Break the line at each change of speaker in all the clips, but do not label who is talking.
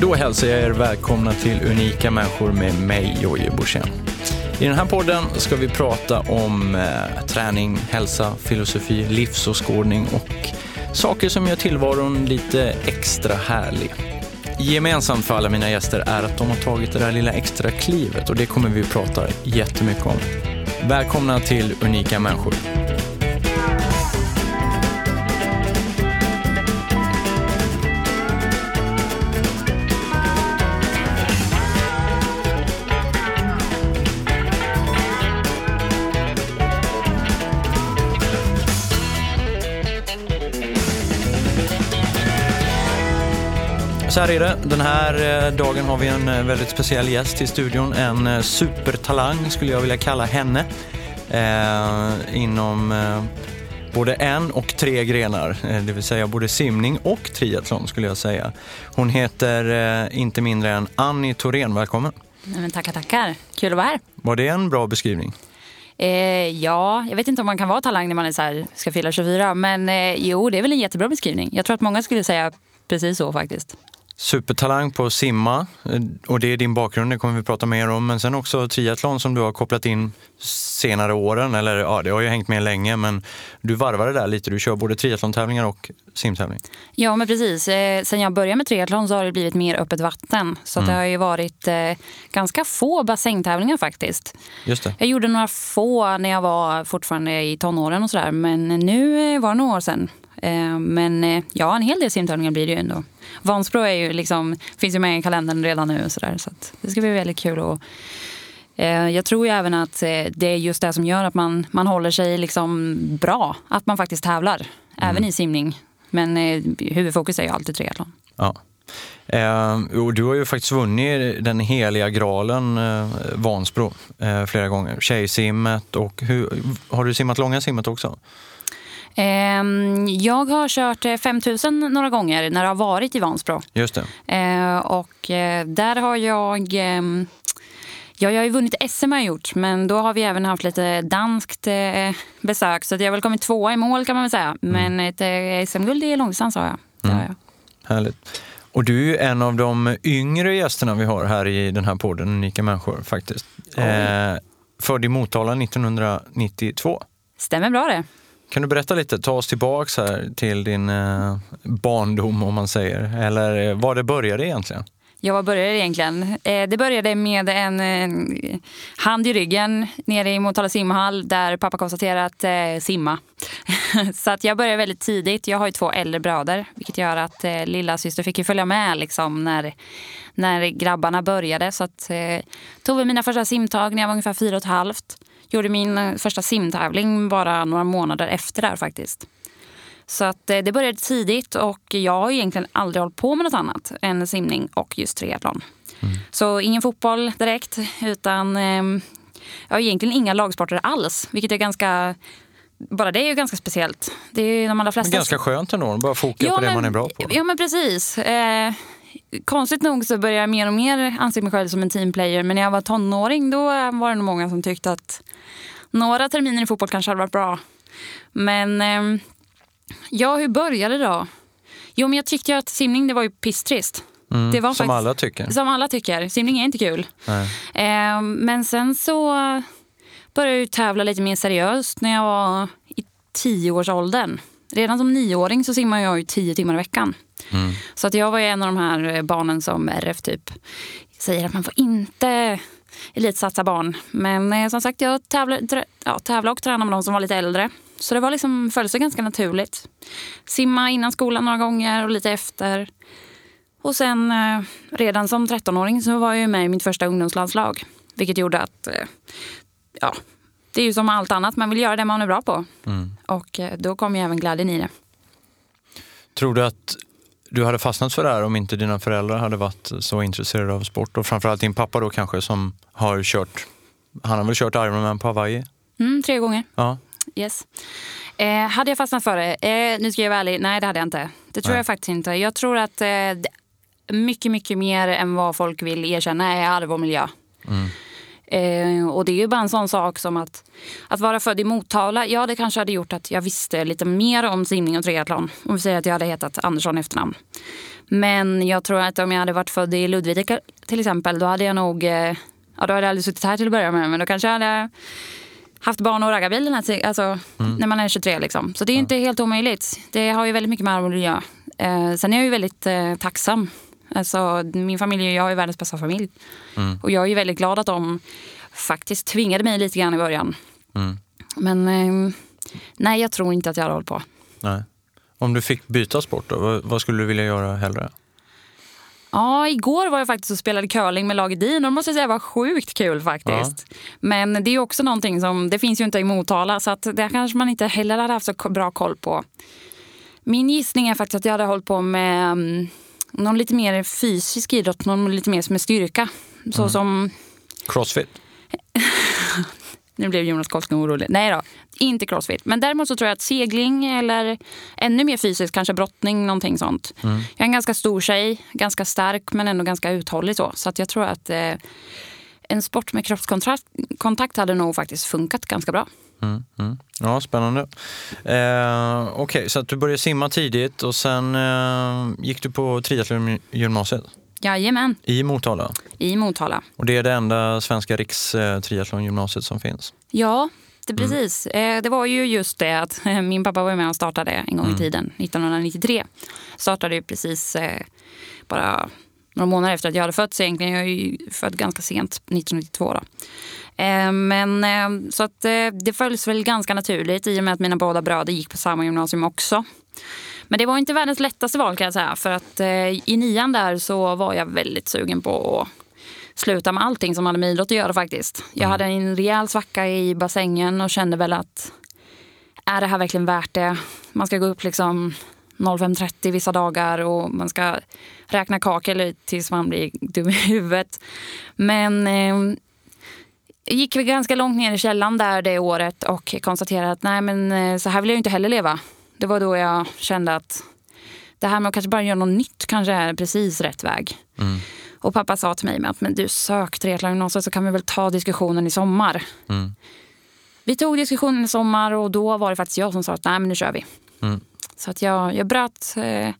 Då hälsar jag er välkomna till Unika människor med mig, Jojje Borssén. I den här podden ska vi prata om eh, träning, hälsa, filosofi, livsåskådning och saker som gör tillvaron lite extra härlig. Gemensamt för alla mina gäster är att de har tagit det där lilla extra klivet och det kommer vi prata jättemycket om. Välkomna till Unika människor. Så här är det. Den här eh, dagen har vi en eh, väldigt speciell gäst i studion. En eh, supertalang skulle jag vilja kalla henne. Eh, inom eh, både en och tre grenar, eh, det vill säga både simning och triathlon skulle jag säga. Hon heter inte mindre än Annie Thorén. Välkommen.
Nej, men tackar, tackar. Kul att vara här.
Var det en bra beskrivning?
Ja, jag vet inte om man kan vara talang när man är så här, ska fylla 24. Men jo, det är väl en jättebra beskrivning. Jag tror att många skulle säga precis så faktiskt.
Supertalang på att simma eh, och det är din bakgrund, det kommer vi prata mer om. Men sen också triathlon som du har kopplat in senare åren, eller ja, det har ju hängt med länge, men du varvar det där lite. Du kör både triathlon-tävlingar och simtävling.
Ja, men precis. Eh, sen jag började med triathlon så har det blivit mer öppet vatten. Så
Mm.
det har ju varit eh, ganska få bassängtävlingar faktiskt.
Just det.
Jag gjorde några få när jag var fortfarande i tonåren och sådär. Men nu var det några år sedan. Men ja, en hel del simtävlingar blir det ju ändå. Vansbro är ju liksom, finns ju med i kalendern redan nu. Så, där, så det ska bli väldigt kul. Och, eh, jag tror ju även att eh, det är just det som gör att man, man håller sig liksom bra. Att man faktiskt tävlar, även i simning. Men eh, huvudfokus är ju alltid triathlon.
Ja. Eh, och du har ju faktiskt vunnit den heliga graalen eh, Vansbro eh, flera gånger. Tjejsimmet och hur, har du simmat långa simmet också?
Ehm, Jag har kört eh, 5000 några gånger när det har varit i Vansbro.
Just det.
Eh, och eh, där har jag... ehm, ja, jag har ju vunnit SM har jag gjort, men då har vi även haft lite danskt eh, besök. Så jag har väl kommit tvåa i mål kan man väl säga. Men ett eh, SM-guld i långdistans har jag. Det har jag.
Härligt. Och du är ju en av de yngre gästerna vi har här i den här podden, Unika människor faktiskt. Eh, född i Motala 1992.
Stämmer bra det.
Kan du berätta lite, ta oss tillbaks här till din eh, barndom om man säger, eller eh, var det började egentligen?
Ja, vad började det egentligen? Eh, det började med en eh, hand i ryggen nere i Motala simhall där pappa konstaterade att eh, simma. så att jag började väldigt tidigt. Jag har ju två äldre bröder vilket gör att eh, lilla syster fick ju följa med liksom, när, när grabbarna började. Så att, eh, tog vi mina första simtag när jag var ungefär fyra och ett halvt. Gjorde min eh, första simtävling bara några månader efter där faktiskt. Så att eh, det började tidigt och jag har egentligen aldrig hållit på med något annat än simning och just triathlon. Så ingen fotboll direkt utan eh, jag har egentligen inga lagsporter alls, vilket är ganska bara det är ju ganska speciellt. Det är ju de allra
Men
flesta...
ganska skönt ändå, bara foka på det man är bra på.
Ja, men precis. Eh, konstigt nog så började jag mer och mer anse mig själv som en teamplayer. Men när jag var tonåring då var det nog många som tyckte att några terminer i fotboll kanske hade varit bra. Men eh, ja, hur började det då? Jo, men jag tyckte ju att simning det var ju pisstrist.
Mm,
det var
som
faktiskt-
alla tycker.
Som alla tycker. Simning är inte kul. Eh, men sen så började jag ju tävla lite mer seriöst när jag var i tioårsåldern. Redan som nioåring så simmar jag ju tio timmar i veckan.
Mm.
Så att jag var ju en av de här eh, barnen som RF typ säger att man får inte elitsatsa barn. Men eh, som sagt, jag tävlar, trä- ja, tävlar och tränar med de som var lite äldre. Så det var liksom, föll sig ganska naturligt. Simma innan skolan några gånger och lite efter. Och sen eh, redan som 13-åring så var jag ju med i mitt första ungdomslandslag. Vilket gjorde att, eh, ja, det är ju som allt annat, man vill göra det man är bra på.
Mm.
Och eh, då kom ju även glädjen i det.
Tror du att du hade fastnat för det här om inte dina föräldrar hade varit så intresserade av sport? Och framförallt din pappa då kanske som har kört, han har väl kört Ironman på Hawaii?
Mm, tre gånger.
Ja.
Yes. Eh, hade jag fastnat för det? Eh, nu ska jag vara ärlig, nej det hade jag inte. Det tror
Nej.
jag faktiskt inte. Jag tror att eh, mycket, mycket mer än vad folk vill erkänna är arv och miljö.
Mm.
Eh, och det är ju bara en sån sak som att, att vara född i Motala. Ja, det kanske hade gjort att jag visste lite mer om simning och triathlon. Om vi säger att jag hade hetat Andersson efternamn. Men jag tror att om jag hade varit född i Ludvika till exempel, då hade jag nog... Eh, ja, då hade jag aldrig suttit här till att börja med, men då kanske jag hade haft barn och raggarbil alltså, mm. när man är 23. Liksom. Så det är inte helt omöjligt. Det har ju väldigt mycket med arbetsmiljö. Eh, sen är jag ju väldigt eh, tacksam. Alltså, min familj, jag är världens bästa familj. Mm. Och jag är väldigt glad att de faktiskt tvingade mig lite grann i början. Mm. Men eh, nej, jag tror inte att jag hade hållit på.
Nej. Om du fick byta sport, då, vad, skulle du vilja göra hellre?
Ja, igår var jag faktiskt och spelade curling med laget Din och det måste jag säga var sjukt kul faktiskt. Ja. Men det är också någonting som, det finns ju inte i Motala så att det kanske man inte heller hade haft så bra koll på. Min gissning är faktiskt att jag hade hållit på med um, någon lite mer fysisk idrott, någon lite mer med styrka. Så mm. som...
Crossfit?
Nu blev Jonas Koskinen orolig. Nej då, inte crossfit. Men däremot så tror jag att segling eller ännu mer fysiskt, kanske brottning, någonting sånt. Mm. Jag är en ganska stor tjej, ganska stark men ändå ganska uthållig så. Så att jag tror att eh, en sport med kroppskontakt hade nog faktiskt funkat ganska bra.
Mm, mm. Ja, spännande. Eh, Okej, okay, så du började simma tidigt och sen eh, gick du på triathlongymnasiet?
Jajamän.
I Motala?
I Motala.
Och det är det enda svenska rikstriathlongymnasiet som finns?
Ja, det, mm. precis. Mm. Det var ju just det att min pappa var med och startade en gång i mm. tiden, 1993. Startade ju precis eh, bara några månader efter att jag hade fötts egentligen. Jag är ju född ganska sent, 1992. Då. Eh, men så att det följs väl ganska naturligt i och med att mina båda bröder gick på samma gymnasium också. Men det var inte världens lättaste val kan jag säga. För att eh, i nian där så var jag väldigt sugen på att sluta med allting som hade med idrott att göra faktiskt. Jag mm. hade en rejäl svacka i bassängen och kände väl att är det här verkligen värt det? Man ska gå upp liksom 05.30 vissa dagar och man ska räkna kakel tills man blir dum i huvudet. Men eh, gick vi ganska långt ner i källan där det året och konstaterade att nej men eh, så här vill jag inte heller leva. Det var då jag kände att det här med att kanske bara göra något nytt kanske är precis rätt väg. Mm. Och pappa sa till mig att men du sök triathlongymnasiet så kan vi väl ta diskussionen i sommar. Mm. Vi tog diskussionen i sommar och då var det faktiskt jag som sa att nej men nu kör vi. Mm. Så att jag, jag bröt eh,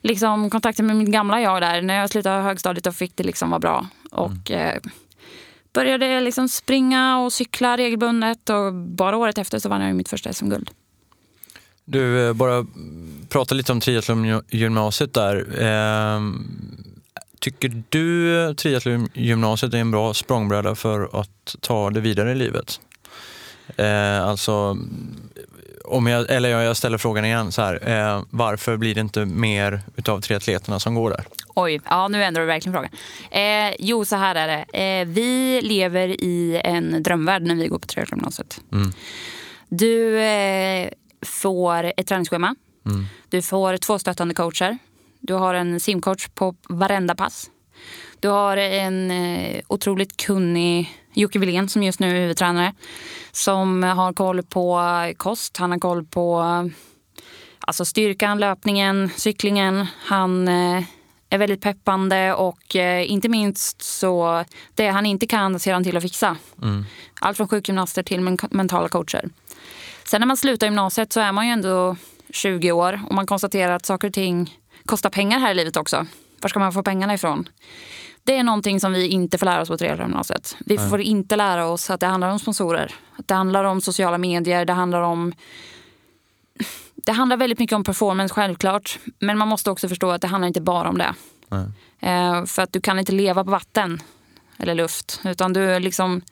liksom kontakten med mitt gamla jag där. När jag slutade högstadiet och fick det liksom vara bra. Och mm. eh, började liksom springa och cykla regelbundet och bara året efter så vann jag mitt första SM-guld.
Du, eh, bara prata lite om triathlongymnasiet där. Eh, tycker du triathlongymnasiet är en bra språngbräda för att ta det vidare i livet? Eh, alltså, om jag, eller jag ställer frågan igen, så här, eh, varför blir det inte mer utav triatleterna som går där?
Oj, ja nu ändrar du verkligen frågan. Eh, jo, så här är det. Eh, vi lever i en drömvärld när vi går på triathlongymnasiet. Mm. Du eh, får ett träningsschema. Mm. Du får två stöttande coacher. Du har en simcoach på varenda pass. Du har en eh, otroligt kunnig Jocke Wilén som just nu är huvudtränare. Som har koll på kost, han har koll på alltså styrkan, löpningen, cyklingen. Han eh, är väldigt peppande och eh, inte minst så det han inte kan ser han till att fixa. Mm. Allt från sjukgymnaster till men mentala coacher. Sen när man slutar gymnasiet så är man ju ändå 20 år och man konstaterar att saker och ting kostar pengar här i livet också. Var ska man få pengarna ifrån? Det är någonting som vi inte får lära oss på gymnasiet. Vi får Nej. inte lära oss att det handlar om sponsorer. Att det handlar om sociala medier, det handlar om... Det handlar väldigt mycket om performance, självklart. Men man måste också förstå att det handlar inte bara om det. Eh, för att du kan inte leva på vatten eller luft. Utan du liksom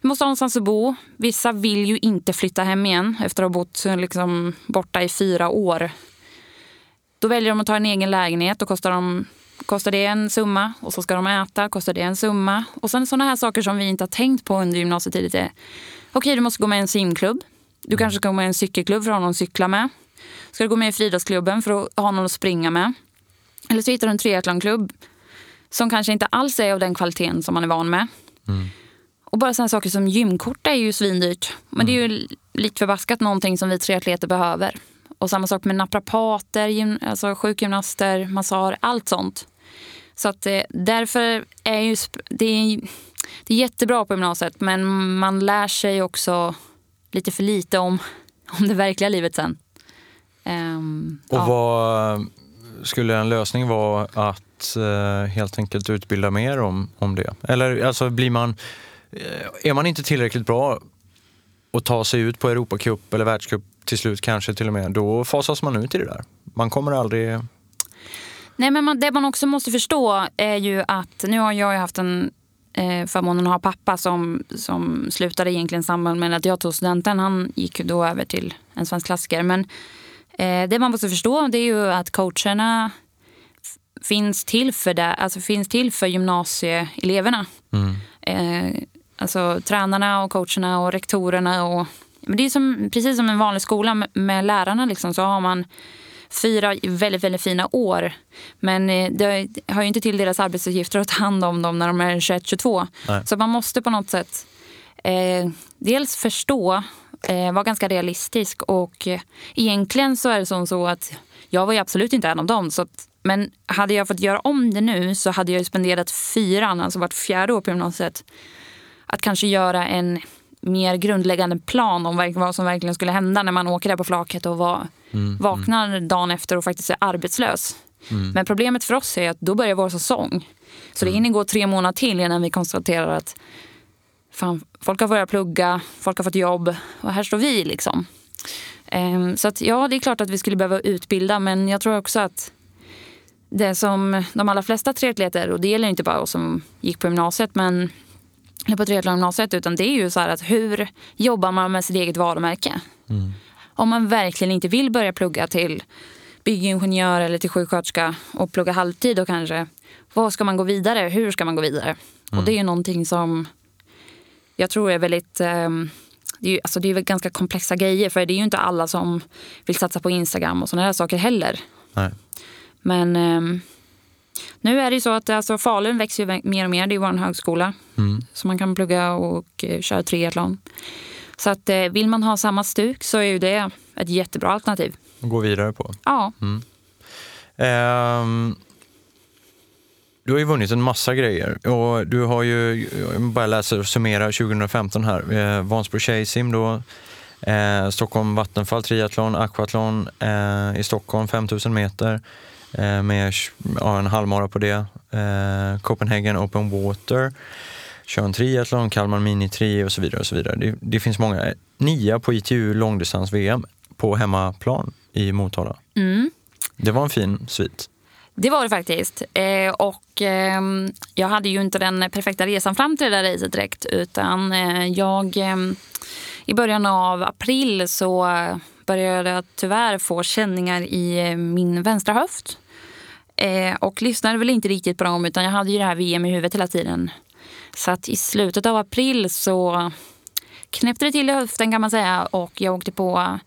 du måste ha någonstans att bo. Vissa vill ju inte flytta hem igen efter att ha bott liksom, borta i fyra år. Då väljer de att ta en egen lägenhet. Då kostar, de, kostar det en summa. Och så ska de äta. Kostar det en summa. Och sen sådana här saker som vi inte har tänkt på under gymnasietiden. Okej, okay, du måste gå med i en simklubb. Du kanske ska gå med i en cykelklubb för att ha någon att cykla med. Ska du gå med i friidrottsklubben för att ha någon att springa med. Eller så hittar du en triathlonklubb som kanske inte alls är av den kvaliteten som man är van med. Mm. Och bara sådana saker som gymkort är ju svindyrt. Men mm. det är ju mm. lite förbaskat någonting som vi triatleter behöver. Och samma sak med naprapater, gym, alltså sjukgymnaster, massör, allt sånt. Så att eh, därför är ju det är, det är jättebra på gymnasiet men man lär sig också lite för lite om, om det verkliga livet sen.
Um, och ja. vad skulle en lösning vara att uh, helt enkelt utbilda mer om, om det? Eller alltså blir man, uh, är man inte tillräckligt bra att ta sig ut på Europacup eller världscup till slut kanske till och med, då fasas man ut i det där. Man kommer aldrig...
Nej, men man, det man också måste förstå är ju att nu har jag haft en eh, förmånen att ha pappa som, som slutade egentligen samband med att jag tog studenten. Han gick då över till en svensk klassiker. Men eh, det man måste förstå det är ju att coacherna finns till för, det, alltså finns till för gymnasieeleverna. Mm. Eh, alltså tränarna och coacherna och rektorerna. Och, men det är som, precis som en vanlig skola med, med lärarna liksom, så har man fyra väldigt, väldigt fina år. Men eh, det har ju inte till deras arbetsuppgifter att ta hand om dem när de är 21-22. Så man måste på något sätt eh, dels förstå, eh, vara ganska realistisk och eh, egentligen så är det som så att jag var ju absolut inte en av dem. Så att, men hade jag fått göra om det nu så hade jag spenderat fyran, alltså vart fjärde år på gymnasiet, att kanske göra en mer grundläggande plan om vad som verkligen skulle hända när man åker där på flaket och var, mm, vaknar mm. dagen efter och faktiskt är arbetslös. Mm. Men problemet för oss är att då börjar vår säsong. Så det mm. hinner gå tre månader till innan vi konstaterar att fan, folk har börjat plugga, folk har fått jobb och här står vi. liksom. Um, så att, ja, det är klart att vi skulle behöva utbilda men jag tror också att det som de allra flesta triatleter, och det gäller inte bara oss som gick på gymnasiet men på triathlongymnasiet utan det är ju så här att hur jobbar man med sitt eget varumärke? Mm. Om man verkligen inte vill börja plugga till byggingenjör eller till sjuksköterska och plugga halvtid och kanske vad ska man gå vidare? Hur ska man gå vidare? Mm. Och det är ju någonting som jag tror är väldigt um, det är, ju, alltså det är ganska komplexa grejer för det är ju inte alla som vill satsa på Instagram och sådana där saker heller. Nej. Men um, nu är det ju så att alltså, Falun växer ju mer och mer. Det är vår högskola. Mm. Så man kan plugga och eh, köra triathlon. Så att, eh, vill man ha samma stuk så är ju det ett jättebra alternativ.
Gå vidare på.
Ja.
Mm. Um, du har ju vunnit en massa grejer och du har ju, bara läser och summerar 2015 här, eh, Vansbro Tjejsim då, eh, Stockholm Vattenfall triathlon, aquathlon eh, i Stockholm 5000 meter, eh, med ja, en halvmara på det. Eh, Copenhagen Open Water, Tjörn triathlon, Kalmar Mini Tri och så vidare. och så vidare. Det, det finns många. Nia på ITU långdistans-VM på hemmaplan i Motala.
Mm.
Det var en fin svit.
Det var det faktiskt. Eh, och eh, jag hade ju inte den perfekta resan fram till det där racet direkt. Utan eh, jag, ehm, i början av april så började jag tyvärr få känningar i eh, min vänstra höft. Eh, och lyssnade väl inte riktigt på dem utan jag hade ju det här VM i huvudet hela tiden. Så att i slutet av april så knäppte det till i höften kan man säga och jag åkte på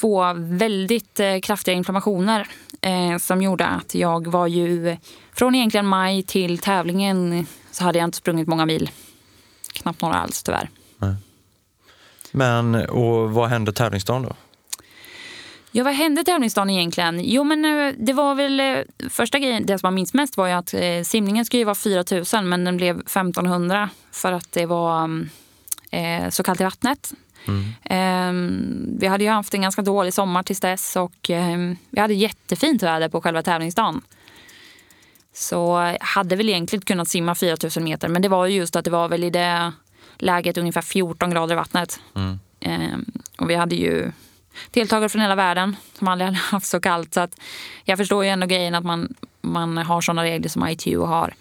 två väldigt eh, kraftiga inflammationer eh, som gjorde att jag var ju från egentligen maj till tävlingen så hade jag inte sprungit många mil. Knappt några alls tyvärr. Nej.
Men och vad hände tävlingsdagen då?
Ja, vad hände tävlingsdagen egentligen? Jo, men eh, det var väl eh, första grejen, det som man minns mest var ju att eh, simningen skulle vara 4 000 men den blev 1500 för att det var mm, eh, så kallt i vattnet. Mm. Eh, vi hade ju haft en ganska dålig sommar tills dess och eh, vi hade jättefint väder på själva tävlingsdagen. Så hade väl egentligen kunnat simma 4000 meter men det var just att det var väl i det läget ungefär 14 grader i vattnet. Mm. Ehm, och vi hade ju deltagare från hela världen som aldrig hade haft så kallt. Så att jag förstår ju ändå grejen att man, man har såna regler som ITU har.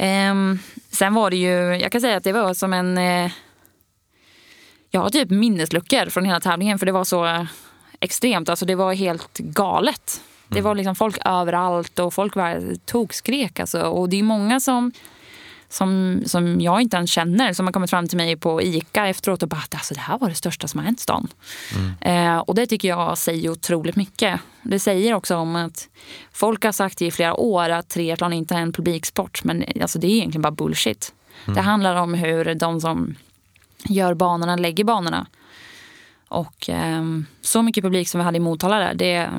Um, sen var det ju, jag kan säga att det var som en... Uh, jag har typ minnesluckor från hela tävlingen för det var så extremt. Alltså det var helt galet. Det var mm. liksom folk överallt och folk var tokskrek. Alltså. Och det är många som som, som jag inte ens känner som har kommit fram till mig på ICA efteråt och bara att alltså, det här var det största som har hänt stan. Mm. Eh, och det tycker jag säger otroligt mycket. Det säger också om att folk har sagt i flera år att triathlon inte är en publiksport men alltså, det är egentligen bara bullshit. Mm. Det handlar om hur de som gör banorna lägger banorna. Och eh, så mycket publik som vi hade i Motala där, det,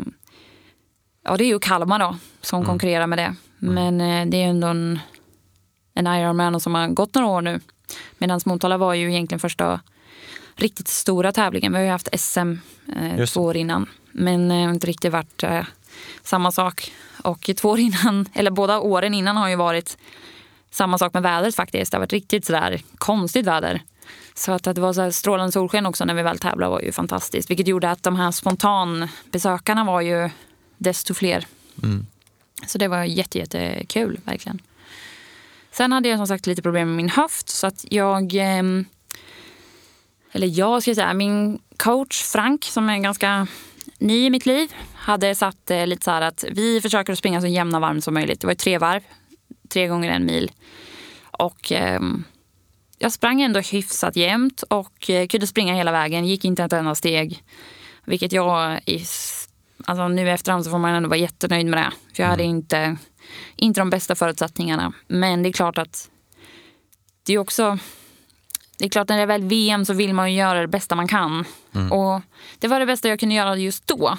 ja, det är ju Kalmar då som mm. konkurrerar med det. Mm. Men eh, det är ändå en en Ironman och som har gått några år nu. Medan Motala var ju egentligen första riktigt stora tävlingen. Vi har ju haft SM eh, två år innan. Men eh, inte riktigt varit eh, samma sak. Och två år innan, eller båda åren innan har ju varit samma sak med vädret faktiskt. Det har varit riktigt sådär konstigt väder. Så att, att det var så strålande solsken också när vi väl tävlade var ju fantastiskt. Vilket gjorde att de här spontanbesökarna var ju desto fler. Mm. Så det var jätte, verkligen. Sen hade jag som sagt lite problem med min höft så att jag ehm, eller jag ska säga, min coach Frank som är ganska ny i mitt liv hade satt eh, lite så här att vi försöker att springa så jämna varv som möjligt. Det var tre varv, tre gånger en mil. Och eh, jag sprang ändå hyfsat jämnt och eh, kunde springa hela vägen, gick inte ett enda steg. Vilket jag, alltså nu efterhand så får man ändå vara jättenöjd med det. För jag hade mm. inte, inte de bästa förutsättningarna. Men det är klart att det är också det är klart när det är väl VM så vill man ju göra det bästa man kan. Mm. Och det var det bästa jag kunde göra just då.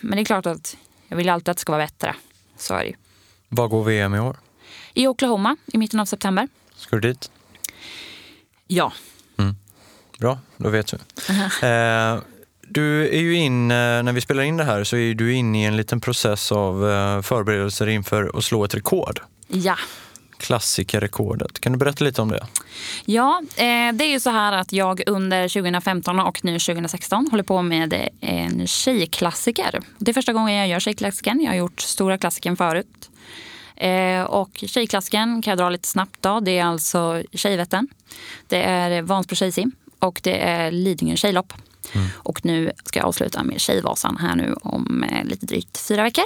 Men det är klart att jag vill alltid att det ska vara bättre. Så är det
Var går VM i år?
I Oklahoma i mitten av september.
Ska du dit?
Ja. Mm.
Bra, då vet du. Uh-huh. Eh, du är ju in, eh, när vi spelar in det här så är du inne i en liten process av eh, förberedelser inför att slå ett rekord.
Ja
klassikerrekordet. Kan du berätta lite om det?
Ja, eh, det är ju så här att jag under 2015 och nu 2016 håller på med en tjejklassiker. Det är första gången jag gör tjejklassikern. Jag har gjort stora klassikern förut. Och tjejklassikern kan jag dra lite snabbt. Då. Det är alltså Tjejvättern, det är Vansbro tjejsim och det är Lidingö tjejlopp. Mm. Och nu ska jag avsluta med Tjejvasan här nu om eh, lite drygt fyra veckor.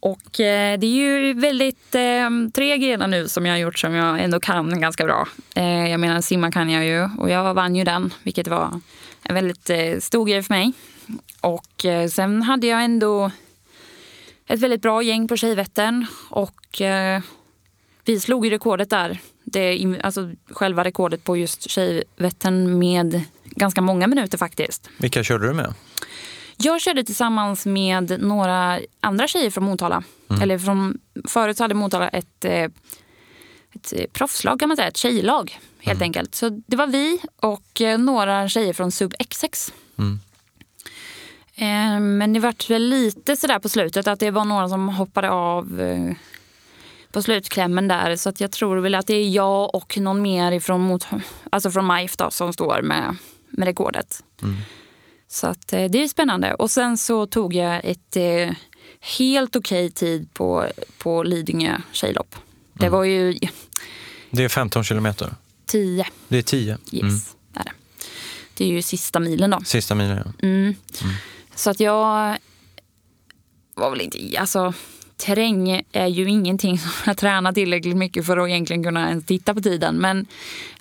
Och eh, det är ju väldigt eh, tre grenar nu som jag har gjort som jag ändå kan ganska bra. Eh, jag menar simma kan jag ju och jag vann ju den vilket var en väldigt eh, stor grej för mig. Och eh, sen hade jag ändå ett väldigt bra gäng på Tjejvättern och eh, vi slog ju rekordet där. Det, alltså själva rekordet på just Tjejvättern med ganska många minuter faktiskt.
Vilka körde du med?
Jag körde tillsammans med några andra tjejer från Motala. Mm. Eller från, förut hade Motala ett, eh, ett eh, proffslag kan man säga, ett tjejlag helt mm. enkelt. Så det var vi och eh, några tjejer från Sub XX. Mm. Men det vart väl lite sådär på slutet att det var några som hoppade av på slutklämmen där. Så att jag tror väl att det är jag och någon mer ifrån, alltså från MIF då, som står med, med rekordet. Mm. Så att, eh, det är spännande. Och sen så tog jag ett eh, helt okej okay tid på, på Lidingö tjejlopp. Det mm. var ju...
Det är 15 kilometer?
10.
Det är 10?
Yes, mm. är det. Det är ju sista milen då.
Sista milen, ja.
Mm. mm. Så att jag var väl inte... Alltså, terräng är ju ingenting som jag tränar tillräckligt mycket för att egentligen kunna ens titta på tiden. Men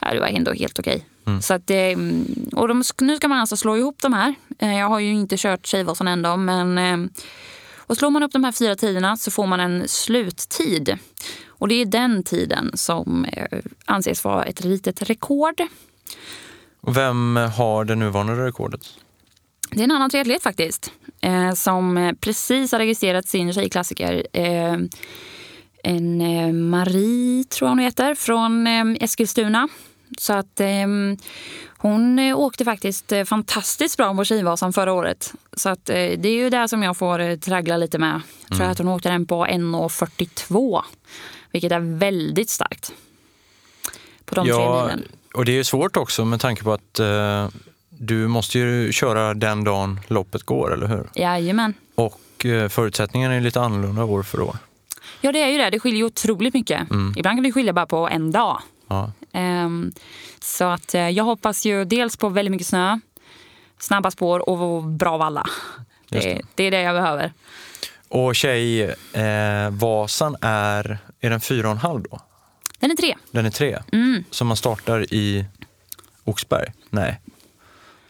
ja, det var ändå helt okej. Mm. Så att, och de, nu ska man alltså slå ihop de här. Eh, jag har ju inte kört Tjejvasan ändå. Men, eh, och slår man upp de här fyra tiderna så får man en sluttid. Och det är den tiden som eh, anses vara ett litet rekord.
Vem har det nuvarande rekordet?
Det är en annan triatlet faktiskt. Eh, som precis har registrerat sin tjejklassiker. Eh, en Marie, tror jag hon heter, från Eskilstuna. Så att eh, hon åkte faktiskt eh, fantastiskt bra på Tjejvasan förra året. Så att eh, det är ju det som jag får eh, traggla lite med. Jag tror mm. att hon åkte den på 1.42. Vilket är väldigt starkt. På de ja, tre milen.
Och det är svårt också med tanke på att eh, du måste ju köra den dagen loppet går, eller hur?
Jajamän.
Och eh, förutsättningarna är lite annorlunda år för år.
Ja, det är ju det. Det skiljer otroligt mycket. Mm. Ibland kan det skilja bara på en dag.
Ja.
Um, så att uh, jag hoppas ju dels på väldigt mycket snö, snabba spår och bra valla. Det, det. det är det jag behöver.
Och Tjejvasan eh, är, är den fyra och en halv då?
Den är tre.
Den är tre?
Mm.
Så man startar i Oxberg? Nej.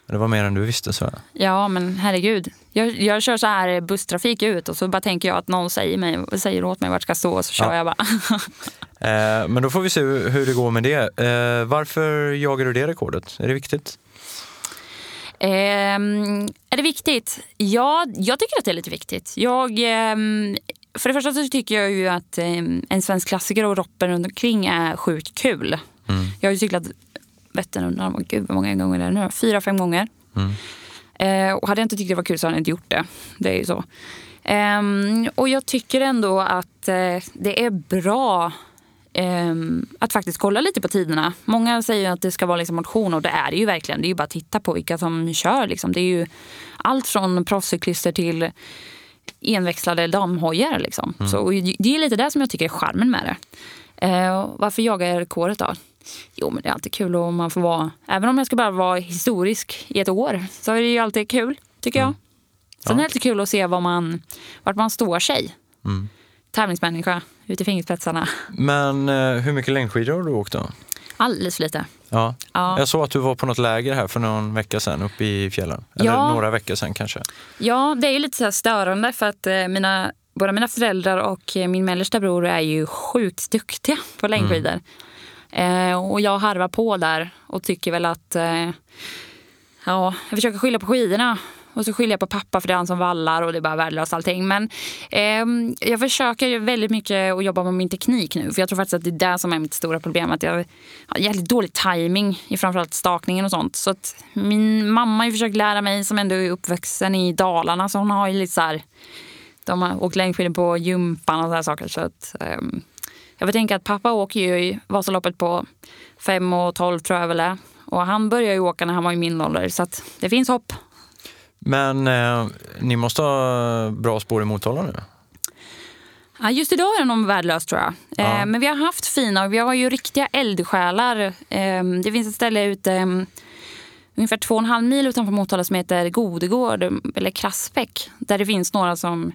Det var mer än du visste. så.
Ja, men herregud. Jag, jag kör så här busstrafik ut och så bara tänker jag att någon säger, mig, säger åt mig vart jag ska stå och så kör ja. jag bara.
eh, men då får vi se hur det går med det. Eh, varför jagar du det rekordet? Är det viktigt?
Eh, är det viktigt? Ja, jag tycker att det är lite viktigt. Jag, eh, för det första så tycker jag ju att eh, en svensk klassiker och roppen runt omkring är sjukt kul.
Mm.
Jag har ju cyklat Vättern undrar gud hur många gånger det är nu Fyra, fem gånger.
Mm.
Eh, och hade jag inte tyckt det var kul så hade jag inte gjort det. Det är ju så. Ehm, och jag tycker ändå att eh, det är bra ehm, att faktiskt kolla lite på tiderna. Många säger att det ska vara liksom motion och det är det ju verkligen. Det är ju bara att titta på vilka som kör. Liksom. Det är ju allt från proffscyklister till enväxlade damhojar. Liksom. Så det är lite det som jag tycker är charmen med det. Eh, varför jagar jag rekordet då? Jo, men det är alltid kul om man får vara... Även om jag ska bara vara historisk i ett år så är det ju alltid kul, tycker jag. Sen är det alltid kul att se vad man, vart man står sig.
Mm.
Tävlingsmänniska, ut i fingerspetsarna.
Men eh, hur mycket längdskidor har du åkt då?
Alldeles för lite.
Ja.
Ja.
Jag såg att du var på något läger här för någon vecka sedan uppe i fjällen. Eller
Ja.
några veckor sedan kanske.
Ja, det är ju lite så här störande för att eh, mina, både mina föräldrar och eh, min mellersta bror är ju sjukt duktiga på längdskidor. Eh, och jag harvar på där och tycker väl att eh, ja, jag försöker skylla på skidorna. Och så skyller jag på pappa för det är han som vallar och det är bara värdelöst allting. Men eh, jag försöker ju väldigt mycket att jobba med min teknik nu. För jag tror faktiskt att det är det som är mitt stora problem. Att jag har jävligt dålig timing i framförallt stakningen och sånt. Så att min mamma har ju försökt lära mig som ändå är uppvuxen i Dalarna. Så hon har ju lite så här, de har åkt längdskidor på gympan och sådana saker. Så att, eh, jag får tänka att pappa åker ju i Vasaloppet på 5 och 12 tror jag väl är. Och han började ju åka när han var i min ålder. Så att det finns hopp.
Men eh, ni måste ha bra spår i Motala nu?
Ja, just idag är det nog värdelöst tror jag.
Ja.
Eh, men vi har haft fina och vi har ju riktiga eldsjälar. Eh, det finns ett ställe ute eh, ungefär två och en halv mil utanför Motala som heter Godegård eller Krassbäck. Där det finns några som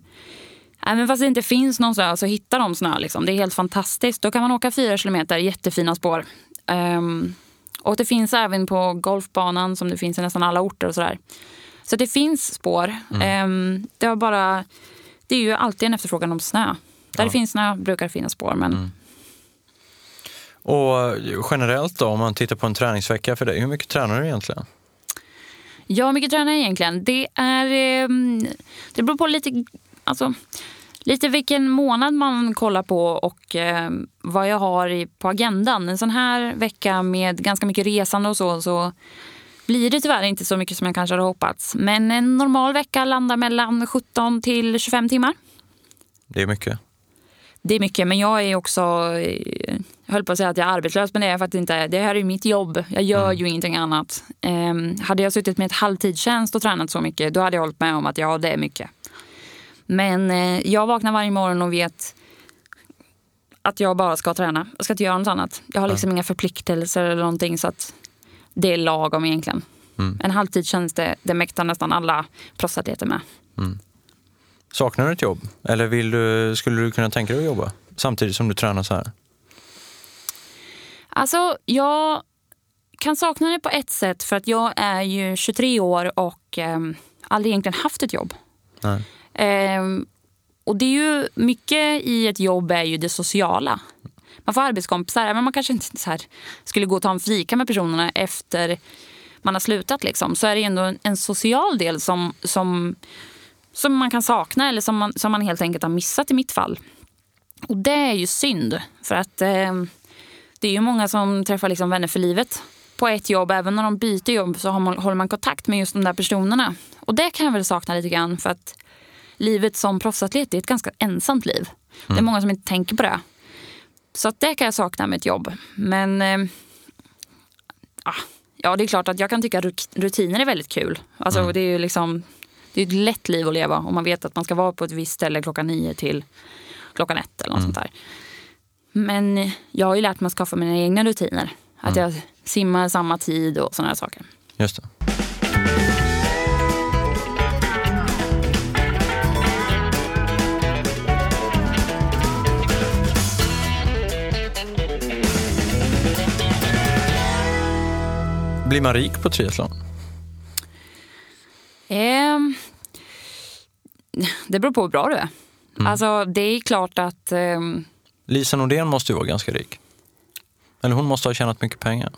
Även fast det inte finns någon snö så hittar de snö. Liksom. Det är helt fantastiskt. Då kan man åka fyra kilometer, jättefina spår. Ehm, och det finns även på golfbanan som det finns i nästan alla orter och sådär. Så det finns spår. Ehm, det, har bara, det är ju alltid en efterfrågan om snö. Där det finns snö brukar det finnas spår. Men
Och generellt då, om man tittar på en träningsvecka för dig, hur mycket tränar du egentligen?
Ja, hur mycket tränar jag egentligen? Det är... ehm, det beror på lite, alltså, lite vilken månad man kollar på och ehm, vad jag har på agendan. En sån här vecka med ganska mycket resande och så, så blir det tyvärr inte så mycket som jag kanske hade hoppats. Men en normal vecka landar mellan 17 till 25 timmar.
Det är mycket.
Det är mycket, men jag är också... eh, Jag höll på att säga att jag är arbetslös, men det är jag faktiskt inte. Det här är mitt jobb. Jag gör ju ingenting annat. Um, hade jag suttit med ett halvtidstjänst och tränat så mycket, då hade jag hållit med om att ja, det är mycket. Men eh, jag vaknar varje morgon och vet att jag bara ska träna. Jag ska inte göra något annat. Jag har liksom inga förpliktelser eller någonting, så att det är lagom egentligen. En halvtidstjänst, det, det mäktar nästan alla proffsatleter med.
Saknar du ett jobb? Eller vill du, skulle du kunna tänka dig att jobba samtidigt som du tränar så här?
Alltså, jag kan sakna det på ett sätt för att jag är ju 23 år och eh, aldrig egentligen haft ett jobb. Ehm, och det är ju mycket i ett jobb är ju det sociala. Man får arbetskompisar, även om man kanske inte så här, skulle gå och ta en fika med personerna efter man har slutat. Liksom, så är det ändå en, en social del som, som, som man kan sakna eller som man, som man helt enkelt har missat i mitt fall. Och det är ju synd. För att eh, det är ju många som träffar liksom vänner för livet på ett jobb. Även när de byter jobb så man, håller man kontakt med just de där personerna. Och det kan jag väl sakna lite grann. För att livet som proffsatlet är ett ganska ensamt liv. Det är många som inte tänker på det. Så det kan jag sakna med ett jobb. Men eh, ah, ja, det är klart att jag kan tycka rut- rutiner är väldigt kul. Alltså, Det är ju liksom det är ett lätt liv att leva om man vet att man ska vara på ett visst ställe klockan nio till klockan ett eller något sånt där. Men jag har ju lärt mig att skaffa mina egna rutiner. Att jag simmar samma tid och sådana här saker.
Just det. Blir man rik på triathlon?
Ehm, det beror på hur bra du är. Alltså, det är klart att... ehm,
Lisa Nordén måste ju vara ganska rik. Eller hon måste ha tjänat mycket pengar.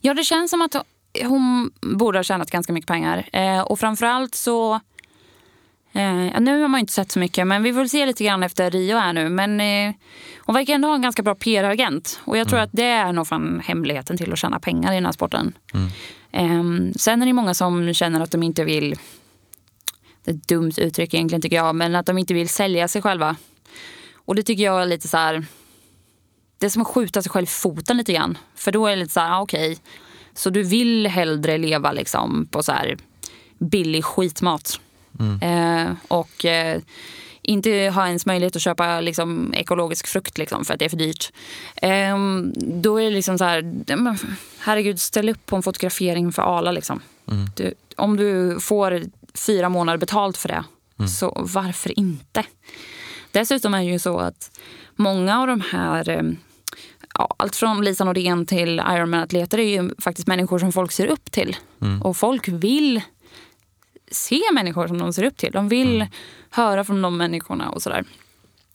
Ja, det känns som att hon borde ha tjänat ganska mycket pengar. Eh, och framförallt så Eh, nu har man inte sett så mycket, men vi får se lite grann efter Rio här nu. Men eh, hon verkar ändå ha en ganska bra PR-agent. Och jag tror mm. att det är nog fan hemligheten till att tjäna pengar i den här sporten. Mm. Eh, sen är det många som känner att de inte vill, det är ett dumt uttryck egentligen tycker jag, men att de inte vill sälja sig själva. Och det tycker jag är lite så här, det är som att skjuta sig själv i foten lite grann. För då är det lite så här, ah, okej, okay, så du vill hellre leva liksom på så här billig skitmat. Mm. Eh, och eh, inte ha ens möjlighet att köpa liksom, ekologisk frukt liksom, för att det är för dyrt. Eh, då är det liksom så här, herregud ställ upp på en fotografering för Ala. Liksom. Mm. Du, om du får fyra månader betalt för det, mm. så varför inte? Dessutom är det ju så att många av de här eh, ja, allt från Lisa Nordén till Ironman-atleter är ju faktiskt människor som folk ser upp till. Mm. Och folk vill se människor som de ser upp till. De vill mm. höra från de människorna och sådär.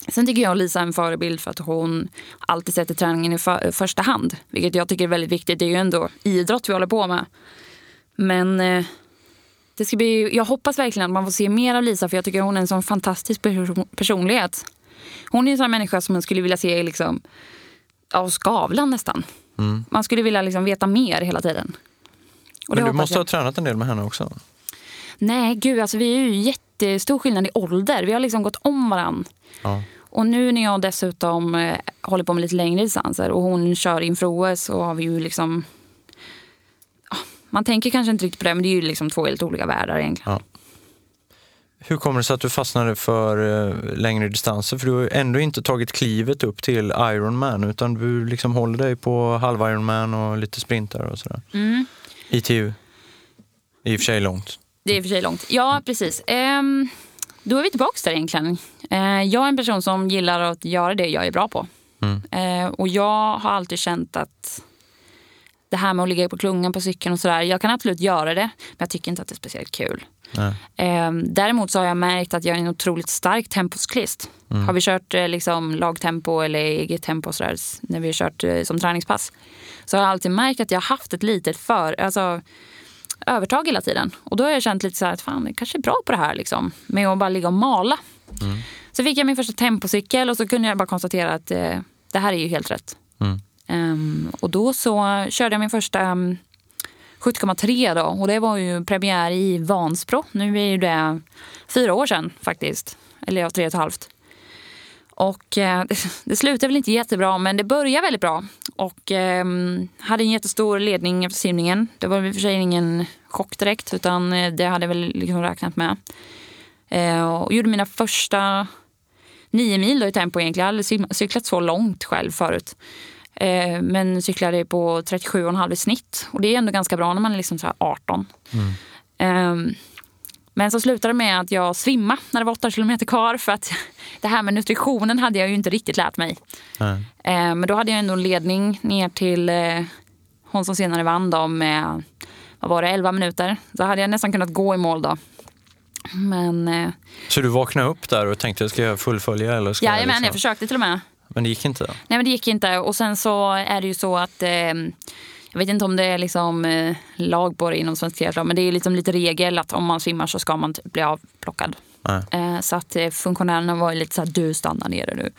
Sen tycker jag Lisa är en förebild för att hon alltid sätter träningen i för, första hand. Vilket jag tycker är väldigt viktigt. Det är ju ändå idrott vi håller på med. Men eh, det ska bli, jag hoppas verkligen att man får se mer av Lisa för jag tycker hon är en sån fantastisk personlighet. Hon är en sån människa som man skulle vilja se liksom, av Skavlan nästan. Mm. Man skulle vilja liksom veta mer hela tiden.
Och Men du måste jag. ha tränat en del med henne också?
Nej, gud, alltså vi är ju jättestor skillnad i ålder. Vi har liksom gått om varann. Ja. Och nu när jag dessutom eh, håller på med lite längre distanser och hon kör inför OS så har vi ju liksom... man tänker kanske inte riktigt på det, men det är ju liksom två helt olika världar egentligen. Ja.
Hur kommer det sig att du fastnade för eh, längre distanser? För du har ändå inte tagit klivet upp till Ironman utan du liksom håller dig på halv Ironman och lite sprintar och sådär. Mm. ITU, i och för sig långt.
Det är i och för sig långt. Ja, precis. Ehm, då är vi tillbaka där egentligen. Ehm, jag är en person som gillar att göra det jag är bra på. Mm. Ehm, och jag har alltid känt att det här med att ligga på klungan på cykeln och sådär. Jag kan absolut göra det, men jag tycker inte att det är speciellt kul. Um, däremot så har jag märkt att jag är en otroligt stark temposklist. Mm. Har vi kört eh, liksom, lagtempo eller eget tempo så där, när vi har kört eh, som träningspass så har jag alltid märkt att jag har haft ett litet för, alltså, övertag hela tiden. Och då har jag känt lite så här att fan, jag kanske är bra på det här liksom, med att bara ligga och mala. Mm. Så fick jag min första tempocykel och så kunde jag bara konstatera att eh, det här är ju helt rätt. Mm. Um, och då så körde jag min första um, 70,3 då. Och det var ju premiär i Vansbro. Nu är ju det fyra år sedan faktiskt. Eller ja, tre och ett halvt. Och eh, det, det slutade väl inte jättebra, men det började väldigt bra. Och eh, hade en jättestor ledning efter simningen. Det var i och för sig ingen chock direkt, utan eh, det hade jag väl liksom räknat med. Eh, och gjorde mina första nio mil då i tempo egentligen. Jag hade aldrig cyklat så långt själv förut. Eh, men cyklade på 37,5 i snitt. Och det är ändå ganska bra när man är liksom så 18. Mm. Men så slutade det med att jag svimmade när det var 8 kilometer kvar. För att det här med nutritionen hade jag ju inte riktigt lärt mig. Mm. Eh, men då hade jag ändå en ledning ner till eh, hon som senare vann då med vad var det, 11 minuter. Så hade jag nästan kunnat gå i mål då. Men, eh,
så du vaknade upp där och tänkte, ska jag fullfölja? Eller ska
Jajamän, jag,
liksom...
jag försökte till och med.
Men det gick inte?
Nej, men det gick inte. Och sen så är det ju så att jag vet inte om det är liksom, eh, lag på det inom svensk triathlon, men det är liksom lite regel att om man svimmar så ska man typ bli avplockad. Eh, så att eh, funktionärerna var lite så här, du stannar nere nu.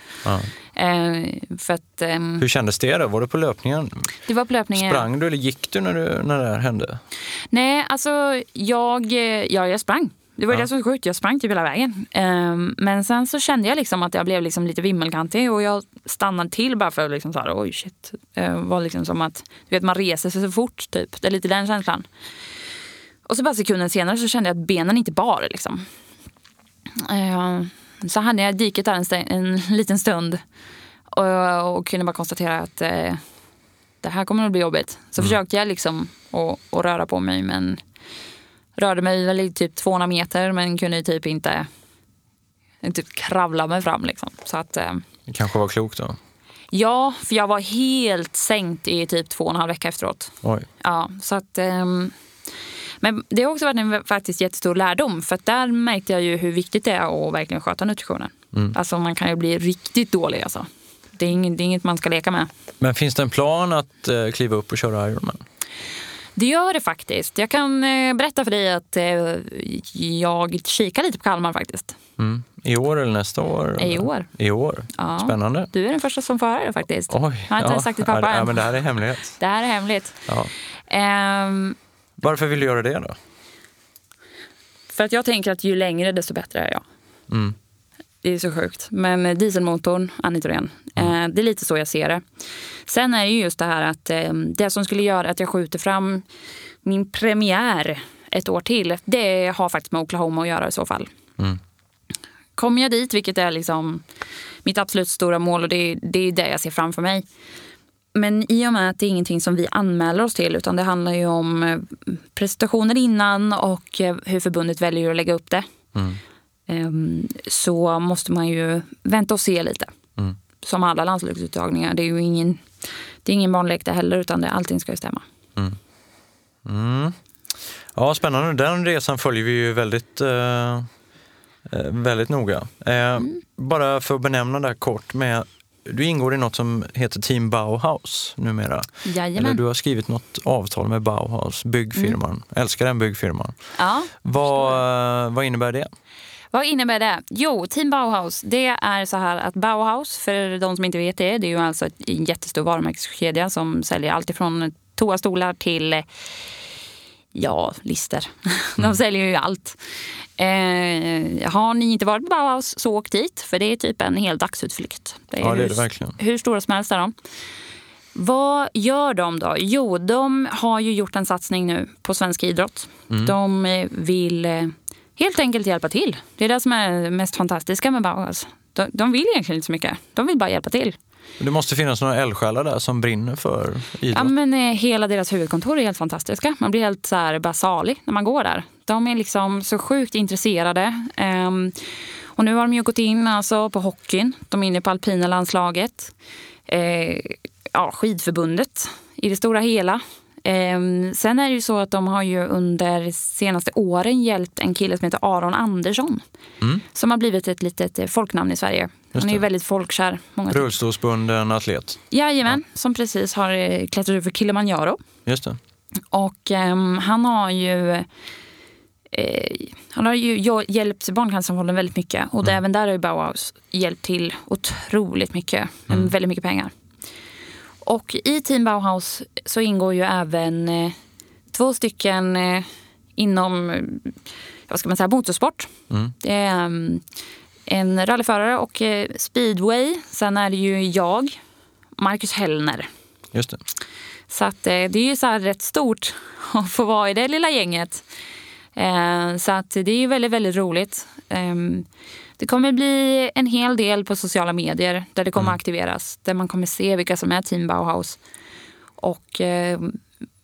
Eh, för att, ehm,
Hur kändes det då? Var det på löpningen?
Det var på löpningen.
Sprang du eller gick du när, du, när det här hände?
Nej, alltså jag, ja, jag sprang. Det var ja. det som var sjukt. Jag sprang typ hela vägen. Um, men sen så kände jag liksom att jag blev liksom lite vimmelkantig och jag stannade till bara för att liksom så här, oj shit. Det var liksom som att du vet, man reser sig så fort typ. Det är lite den känslan. Och så bara sekunden senare så kände jag att benen inte bar liksom. Uh, så hade jag diket där en, en liten stund och, och, kunde bara konstatera att uh, det här kommer att bli jobbigt. Så mm. försökte jag liksom att röra på mig men rörde mig väl i typ 200 meter men kunde typ inte typ kravla mig fram. Liksom. Så att, eh,
det kanske var klokt då?
Ja, för jag var helt sänkt i typ två och en halv vecka efteråt.
Oj.
Ja, så att, eh, men det har också varit en faktiskt jättestor lärdom. För där märkte jag ju hur viktigt det är att verkligen sköta nutritionen. Mm. Alltså man kan ju bli riktigt dålig alltså. Det är, inget, det är inget man ska leka med.
Men finns det en plan att eh, kliva upp och köra Ironman?
Det gör det faktiskt. Jag kan eh, berätta för dig att eh, jag kikar lite på Kalmar faktiskt.
Mm. I år eller nästa år?
I år.
I år.
Ja.
Spännande.
Du är den första som får höra det faktiskt.
Oj,
jag har inte ens sagt till pappa
ja, ja, men det här är hemlighet.
Det här är hemligt.
Ja.
Ehm,
Varför vill du göra det då?
för att jag tänker att ju längre desto bättre är jag.
Mm.
Det är så sjukt. Men eh, dieselmotorn, Annie Thorén,
Mm.
eh, det är lite så jag ser det. Sen är det ju just det här att eh, det som skulle göra att jag skjuter fram min premiär ett år till, det har faktiskt med Oklahoma att göra i så fall.
Mm.
Kommer jag dit, vilket är liksom mitt absolut stora mål och det, det är det jag ser framför mig. Men i och med att det är ingenting som vi anmäler oss till utan det handlar ju om eh, prestationer innan och eh, hur förbundet väljer att lägga upp det.
Mm.
Ehm, så måste man ju vänta och se lite.
Mm.
Som alla landslagsuttagningar. Det är ju ingen, det är ingen barnlek det heller utan det, allting ska ju stämma.
Mm. Ja, spännande. Den resan följer vi ju väldigt, eh, eh, väldigt noga. Eh,
Mm.
Bara för att benämna det här kort. Med, du ingår i något som heter Team Bauhaus numera. Eller du har skrivit något avtal med Bauhaus, byggfirman.
Mm.
Älskar den byggfirman.
Ja.
Vad, eh, vad innebär det?
Vad innebär det? Jo, Team Bauhaus, det är så här att Bauhaus, för de som inte vet det, det är ju alltså en jättestor varumärkeskedja som säljer allt ifrån toastolar till ja, lister. De säljer ju allt. Eh, har ni inte varit på Bauhaus så åk dit, för det är typ en hel dagsutflykt. Det
Ja, det är det verkligen.
hur stora som helst är de. Vad gör de då? Jo, de har ju gjort en satsning nu på svensk idrott.
Mm.
De eh, vill eh, helt enkelt hjälpa till. Det är det som är mest fantastiska med Bauhaus. De, de vill egentligen inte så mycket. De vill bara hjälpa till.
Det måste finnas några eldsjälar där som brinner för idrott.
Ja, men, eh, hela deras huvudkontor är helt fantastiska. Man blir helt så här, bara salig när man går där. De är liksom så sjukt intresserade. Ehm, och nu har de ju gått in alltså, på hockeyn. De är inne på alpina landslaget. Eh, ja, skidförbundet i det stora hela. Ehm, sen är det ju så att de har ju under senaste åren hjälpt en kille som heter Aron Andersson.
Mm.
Som har blivit ett litet eh, folknamn i Sverige. Han är ju väldigt folkkär.
Rullstolsbunden atlet.
Jajamän, som precis har eh, klättrat upp för Kilimanjaro.
Just det.
Och ehm, han har ju eh, han har ju hjälpt Barncancerfonden väldigt mycket. Och även där har ju Bauhaus hjälpt till otroligt mycket. med Väldigt mycket pengar. Och i Team Bauhaus så ingår ju även eh, två stycken eh, inom eh, vad ska man säga, motorsport.
Mm.
Det är ehm, en rallyförare och eh, speedway. Sen är det ju jag, Marcus Hellner.
Just det.
Så att, eh, det är ju så här rätt stort att få vara i det lilla gänget. Eh, så att det är ju väldigt, väldigt roligt. Det kommer bli en hel del på sociala medier där det kommer aktiveras. Där man kommer se vilka som är Team Bauhaus. Och eh,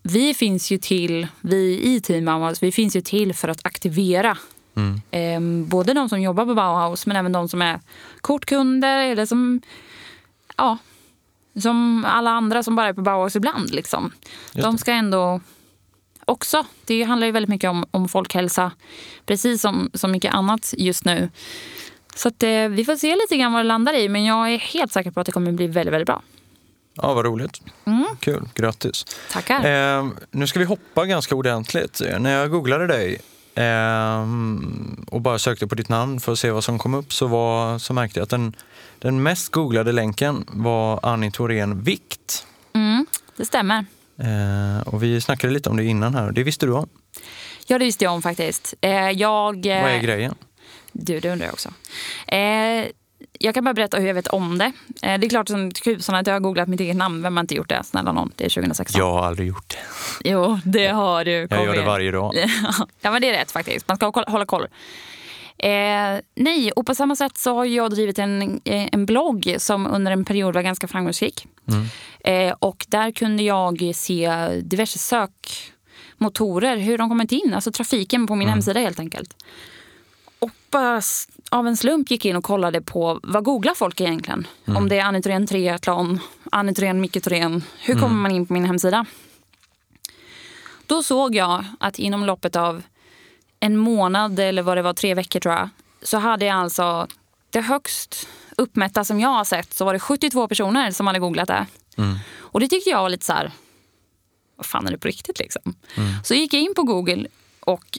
vi finns ju till, vi i Team Bauhaus, vi finns ju till för att aktivera
Mm.
eh, både de som jobbar på Bauhaus men även de som är kortkunder eller som, ja, som alla andra som bara är på Bauhaus ibland. Liksom. De ska ändå också, det handlar ju väldigt mycket om, om folkhälsa, precis som så mycket annat just nu. Så att, eh, vi får se lite grann vad det landar i, men jag är helt säker på att det kommer bli väldigt, väldigt bra.
Ja, vad roligt.
Mm.
Kul. Grattis.
Tackar.
Eh, nu ska vi hoppa ganska ordentligt. När jag googlade dig eh, och bara sökte på ditt namn för att se vad som kom upp så, var, så märkte jag att den, den mest googlade länken var Annie Thorén vikt.
Mm, det stämmer.
Eh, och vi snackade lite om det innan här. Det visste du om.
Ja, det visste jag om faktiskt. Eh, jag, eh,
Vad är grejen?
Du, det undrar jag också. Eh, jag kan bara berätta hur jag vet om det. Eh, det är klart som tusan att jag har googlat mitt eget namn. Vem har inte gjort det? Snälla någon, det är 2016.
Jag har aldrig gjort det.
Jo, det har du.
Jag
Kom
gör det varje dag.
ja, men det är rätt faktiskt. Man ska hålla koll. Eh, nej, och på samma sätt så har jag drivit en, eh, en blogg som under en period var ganska framgångsrik.
Mm.
Eh, och där kunde jag se diverse sökmotorer, hur de kommit in, alltså trafiken på min hemsida helt enkelt. Och bara av en slump gick in och kollade på vad googlar folk egentligen? Om det är Annie Thorén triathlon, Annie Thorén Micke Thorén. Hur kommer man in på min hemsida? Då såg jag att inom loppet av en månad eller vad det var, tre veckor tror jag, så hade jag alltså det högst uppmätta som jag har sett så var det 72 personer som hade googlat det.
Mm.
Och det tyckte jag var lite så här, vad fan är det på riktigt liksom? Så gick jag in på Google och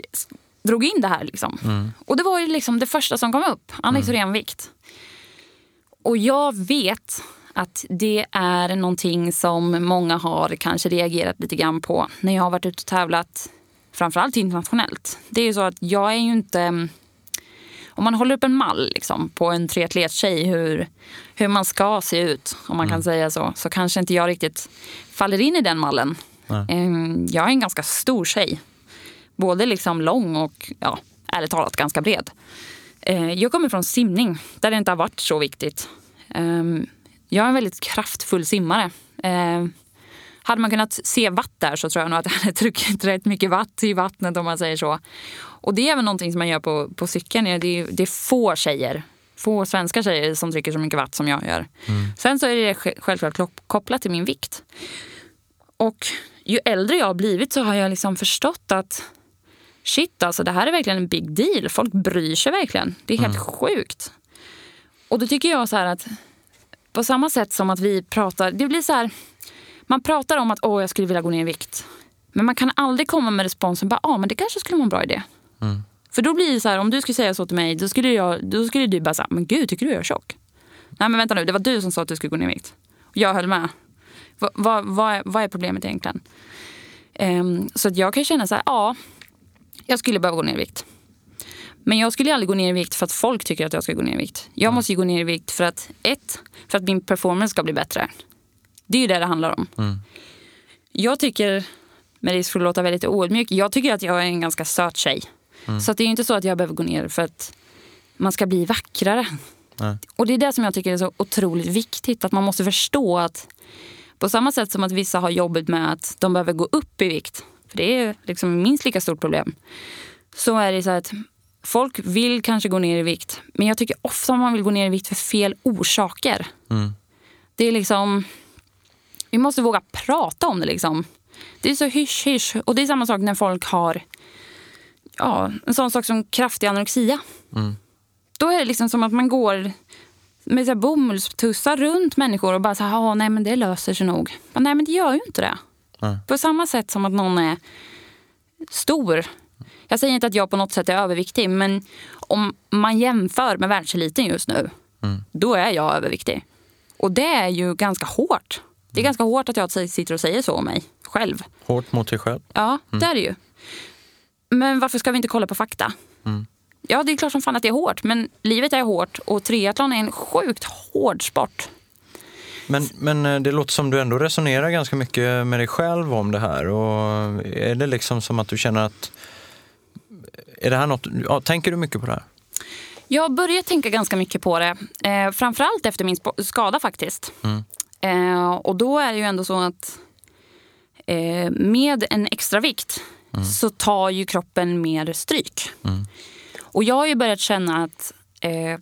drog in det här. Liksom. Och det var ju liksom det första som kom upp, anektorenvikt. Och jag vet att det är någonting som många har kanske reagerat lite grann på när jag har varit ute och tävlat, framförallt internationellt. Det är ju så att jag är ju inte... Om man håller upp en mall liksom, på en triatlettjej hur, hur man ska se ut, om man kan säga så, så kanske inte jag riktigt faller in i den mallen. Ehm, Jag är en ganska stor tjej. Både liksom lång och ja, ärligt talat ganska bred. Eh, Jag kommer från simning där det inte har varit så viktigt. Ehm, Jag är en väldigt kraftfull simmare. Hade man kunnat se vatt där så tror jag nog att jag hade druckit rätt mycket vatt i vattnet om man säger så. Och det är även någonting som man gör på, på cykeln. Det är, det är få tjejer, få svenska tjejer som dricker så mycket vatt som jag gör. Sen så är det sj- självklart kop- kopplat till min vikt. Och ju äldre jag har blivit så har jag liksom förstått att shit alltså det här är verkligen en big deal. Folk bryr sig verkligen. Det är helt sjukt. Och då tycker jag så här att på samma sätt som att vi pratar, det blir så här, man pratar om att åh jag skulle vilja gå ner i vikt. Men man kan aldrig komma med responsen bara, ja men det kanske skulle vara en bra idé. För då blir det så här, om du skulle säga så till mig, då skulle, jag, då skulle du bara säga, men gud tycker du jag är tjock? Nej men vänta nu, det var du som sa att du skulle gå ner i vikt. Jag höll med. Va, va, vad, är, vad problemet egentligen? Ehm, så att jag kan känna så här, ja, jag skulle behöva gå ner i vikt. Men jag skulle aldrig gå ner i vikt för att folk tycker att jag ska gå ner i vikt. Jag måste ju gå ner i vikt för att, ett, för att min performance ska bli bättre. Det är ju det det handlar om. Jag tycker, med risk för att låta väldigt oödmjuk, jag tycker att jag är en ganska söt tjej. Så att det är ju inte så att jag behöver gå ner för att man ska bli vackrare.
Nej.
Och det är det som jag tycker är så otroligt viktigt. Att man måste förstå att på samma sätt som att vissa har jobbet med att de behöver gå upp i vikt. För det är liksom minst lika stort problem. Så är det så att folk vill kanske gå ner i vikt. Men jag tycker ofta man vill gå ner i vikt för fel orsaker. Det är liksom... Vi måste våga prata om det liksom. Det är så hysch hysch. Och det är samma sak när folk har ja, en sån sak som kraftig anorexia. Då är det liksom som att man går med så bomullstussar runt människor och bara så här, "Ja, nej men det löser sig nog. Men nej men det gör ju inte det.
Nej.
På samma sätt som att någon är stor. Jag säger inte att jag på något sätt är överviktig men om man jämför med världseliten just nu, då är jag överviktig. Och det är ju ganska hårt. Det är ganska hårt att jag sitter och säger så om mig själv.
Hårt mot dig själv.
Ja, det är det ju. Men varför ska vi inte kolla på fakta? Ja, det är klart som fan att det är hårt. Men livet är hårt och triathlon är en sjukt hård sport.
Men, men eh, det låter som du ändå resonerar ganska mycket med dig själv om det här. Och är det liksom som att du känner att... Är det här något, ja, tänker du mycket på det här?
Jag har börjat tänka ganska mycket på det. Eh, framförallt efter min skada faktiskt. Eh, och då är det ju ändå så att eh, med en extra vikt så tar ju kroppen mer stryk. Och jag har ju börjat känna att eh,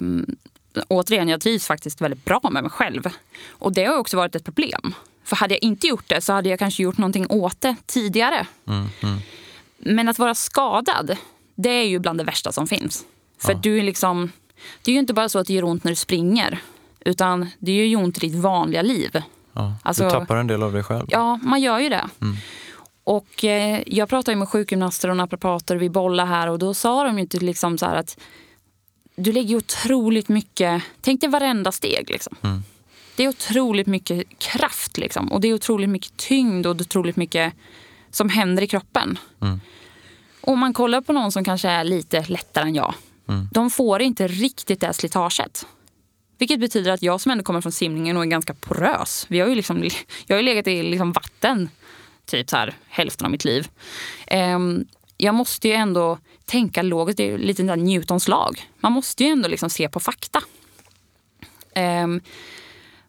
återigen, jag trivs faktiskt väldigt bra med mig själv. Och det har också varit ett problem. För hade jag inte gjort det så hade jag kanske gjort någonting åt det tidigare. Men att vara skadad, det är ju bland det värsta som finns. För du är liksom, det är ju inte bara så att det gör ont när du springer. Utan det gör ju ont i ditt vanliga liv.
Ja,
Alltså-
du tappar en del av dig själv.
Ja, man gör ju det. Och eh, jag pratade med sjukgymnaster och naprapater, vi bollade här och då sa de ju inte liksom så här att du lägger otroligt mycket, tänk dig varenda steg liksom. Det är otroligt mycket kraft liksom och det är otroligt mycket tyngd och otroligt mycket som händer i kroppen. Och om man kollar på någon som kanske är lite lättare än jag, de får inte riktigt det slitaget. Vilket betyder att jag som ändå kommer från simningen och är ganska porös. Vi har ju liksom, jag har ju legat i liksom vatten typ så här, hälften av mitt liv. Ehm, jag måste ju ändå tänka logiskt. Det är lite där Newtons lag. Man måste ju ändå liksom se på fakta. Ehm,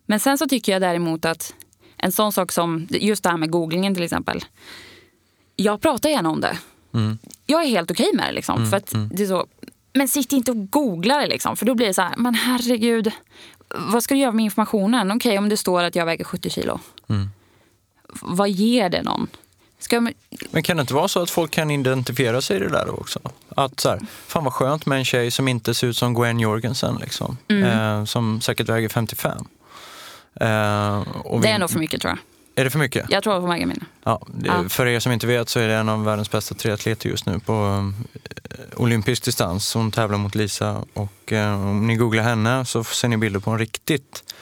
men sen så tycker jag däremot att en sån sak som just det här med googlingen till exempel. Jag pratar gärna om det. Jag är helt okej med det. Liksom, för att det är så, men sitt inte och googla det. Liksom, för då blir det så här, men herregud. Vad ska du göra med informationen? Okej, om det står att jag väger 70 kilo. Vad ger det någon? Jag,
Men kan det inte vara så att folk kan identifiera sig i det där också? Att så här, fan vad skönt med en tjej som inte ser ut som Gwen Jorgensen, liksom.
Mm.
eh, som säkert väger 55. Eh,
det
vi-
är nog för mycket tror jag.
Är det för mycket?
Jag tror får vägarminne.
Ja,
Ja.
För er som inte vet så är det en av världens bästa triatleter just nu på eh, olympisk distans. Hon tävlar mot Lisa och eh, om ni googlar henne så ser ni bilder på en riktigt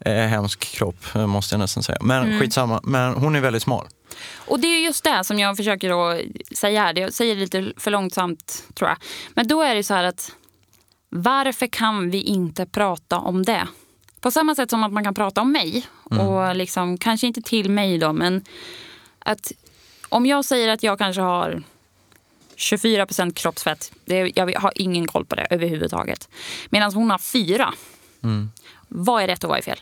eh, hemsk kropp, eh, måste jag nästan säga. Men
Mm.
skitsamma, men hon är väldigt smal.
Och det är just det som jag försöker säga här. Jag säger det lite för långsamt tror jag. Men då är det så här att varför kan vi inte prata om det? På samma sätt som att man kan prata om mig. Och liksom, kanske inte till mig då, men att om jag säger att jag kanske har 24 kroppsfett. Det, jag har ingen koll på det överhuvudtaget. Medan hon har fyra. Vad är rätt och vad är fel?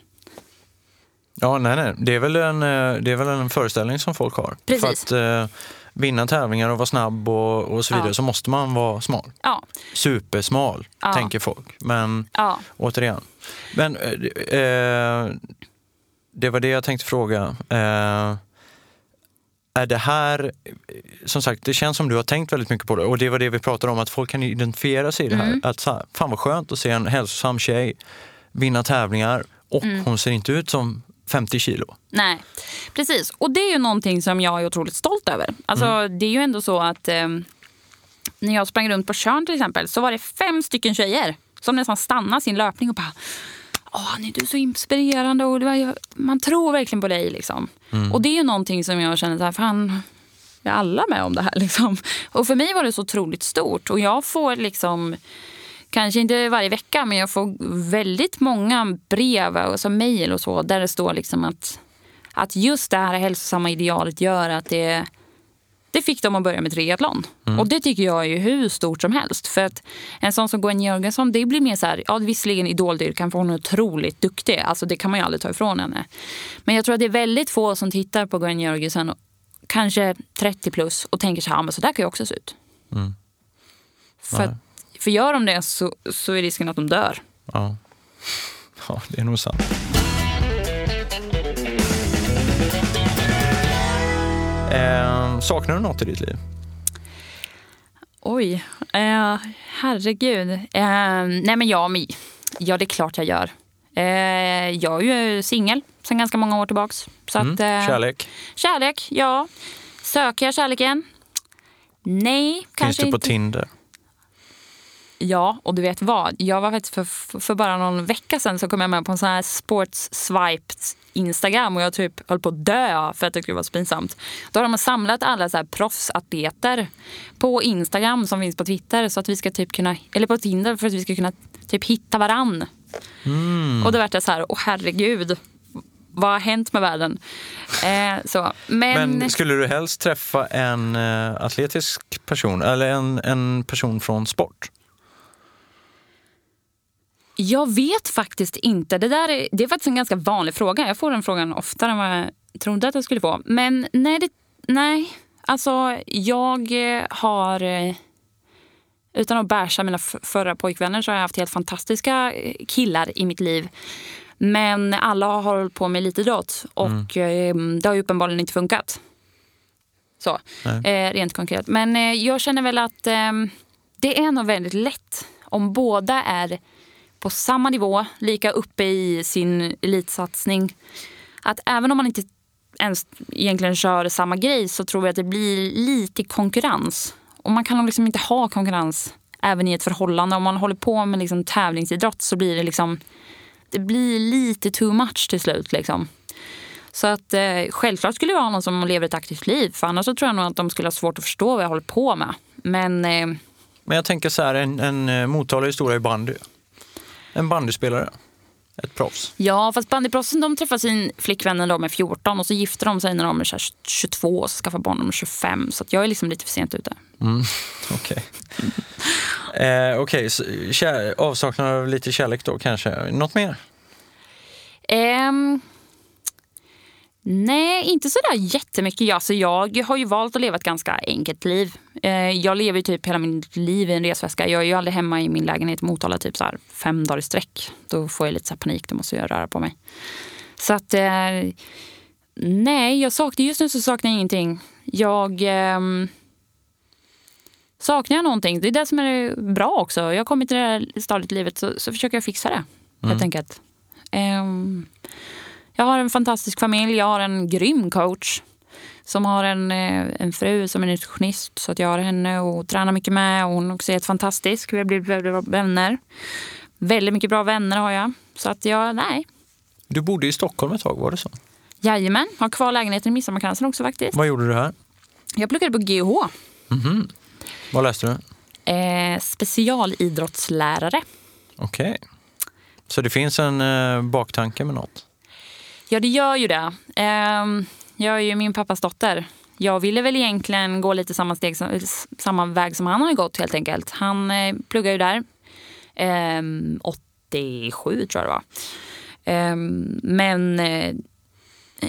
Ja, nej, nej. Det är väl en, eh, det är väl en föreställning som folk har.
Precis.
För att eh, vinna tävlingar och vara snabb och, och så vidare
Ja.
så måste man vara smal.
Ja,
Supersmal,
Ja.
tänker folk. Men
ja.
återigen. Men eh, eh, det var det jag tänkte fråga. Eh, är det här, som sagt, det känns som du har tänkt väldigt mycket på det och det var det vi pratade om, att folk kan identifiera sig i det här.
Mm.
Att så här, fan vad skönt att se en hälsosam tjej vinna tävlingar och
Mm.
hon ser inte ut som 50 kilo.
Nej, precis. Och det är ju någonting som jag är otroligt stolt över. Alltså, Det är ju ändå så att eh, när jag sprang runt på Tjörn till exempel så var det fem stycken tjejer som nästan stannade sin löpning och bara Åh, du är så inspirerande och var, man tror verkligen på dig. Liksom. Och det är ju någonting som jag känner så här, fan, är alla med om det här? Liksom. Och för mig var det så otroligt stort. Och jag får liksom, kanske inte varje vecka, men jag får väldigt många brev och så mejl och så där det står liksom att, att just det här hälsosamma idealet gör att det det fick dem att börja med triathlon. Och det tycker jag är ju hur stort som helst. För att en sån som Gwen Jörgensson, det blir mer så här, ja visserligen idoldyrkan för hon är otroligt duktig. Alltså det kan man ju aldrig ta ifrån henne. Men jag tror att det är väldigt få som tittar på Gwen Jörgensen, kanske 30 plus, och tänker så här, ja, men så där kan jag också se ut. För,
Nej.
att, för gör de det så, så är risken att de dör.
Ja. ja, det är nog sant. Eh, saknar du något i ditt liv?
Oj, eh, herregud. Eh, nej men ja, men ja, det är klart jag gör. Eh, jag är ju singel sedan ganska många år tillbaks. Så
Mm.
att, eh,
Kärlek?
Kärlek, ja. Söker jag kärleken? Nej,
Finns
kanske
du på
inte.
Tinder?
Ja, och du vet vad? Jag var faktiskt för, för bara någon vecka sedan så kom jag med på en sån här sports swipe Instagram och jag typ höll på att dö för att det skulle vara så pinsamt. Då har de samlat alla så här proffsatleter på Instagram som finns på Twitter så att vi ska typ kunna, eller på Tinder för att vi ska kunna typ hitta varann. Och då vart jag så här, åh herregud. Vad har hänt med världen? Eh, så. Men,
Men skulle du helst träffa en eh, atletisk person eller en, en person från sport?
Jag vet faktiskt inte. Det, där är, det är faktiskt en ganska vanlig fråga. Jag får den frågan oftare än vad jag trodde att jag skulle få. Men nej, det, nej. Alltså jag eh, har... eh, Utan att bärsa mina förra pojkvänner så har jag haft helt fantastiska eh, killar i mitt liv. Men alla har hållit på med elitidrott och eh, det har ju uppenbarligen inte funkat. Så, eh, rent konkret. Men jag känner väl att eh, det är nog väldigt lätt om båda är på samma nivå, lika uppe i sin elitsatsning. Att även om man inte ens egentligen kör samma grej så tror jag att det blir lite konkurrens. Och man kan nog liksom inte ha konkurrens även i ett förhållande. Om man håller på med liksom tävlingsidrott så blir det liksom det blir lite too much till slut. Liksom. Så att eh, självklart skulle jag ha någon som lever ett aktivt liv. För annars så tror jag nog att de skulle ha svårt att förstå vad jag håller på med. Men eh,
Men jag tänker så här, en, en mottalare Motala historia i bandy. En bandyspelare. Ett proffs.
Ja, fast bandyproffsen de träffade sin flickvän när de är 14 och så gifter de sig när de är så här 22 och så skaffar barn när de är 25. Så jag är liksom lite för sent ute.
Okej. eh, Okej, kär, avsaknad av lite kärlek då kanske. Något mer?
Ehm, nej, inte sådär jättemycket. Ja, så jag har ju valt att leva ett ganska enkelt liv. Eh, jag lever ju typ hela mitt liv i en resväska. Jag är ju aldrig hemma i min lägenhet i Motala typ så här fem dagar i sträck. Då får jag lite så panik, då måste jag röra på mig. Så att eh, nej, jag saknar, just nu så saknar jag ingenting. Jag ehm, saknar jag någonting. Det är det som är bra också. Jag har kommit till det här stadiet i livet så, så försöker jag fixa det. Helt enkelt. Ehm, Jag har en fantastisk familj. Jag har en grym coach som har en, eh, en fru som är nutritionist. Så att jag har henne och tränar mycket med. Och hon också är helt fantastisk. Vi har blivit väldigt bra vänner. Väldigt mycket bra vänner har jag. Så att jag, nej.
Du bodde i Stockholm ett tag, var det så?
Jajamän, har kvar lägenheten i Midsommarkransen också faktiskt.
Vad gjorde du här?
Jag pluggade på GH.
Vad läste du?
Eh, specialidrottslärare.
Okej. Så det finns en eh, baktanke med något?
Ja, det gör ju det. Ehm, jag är ju min pappas dotter. Jag ville väl egentligen gå lite samma, steg samma väg som han har gått helt enkelt. Han eh, pluggar ju där. Ehm, 87 tror jag det var. Ehm, men eh,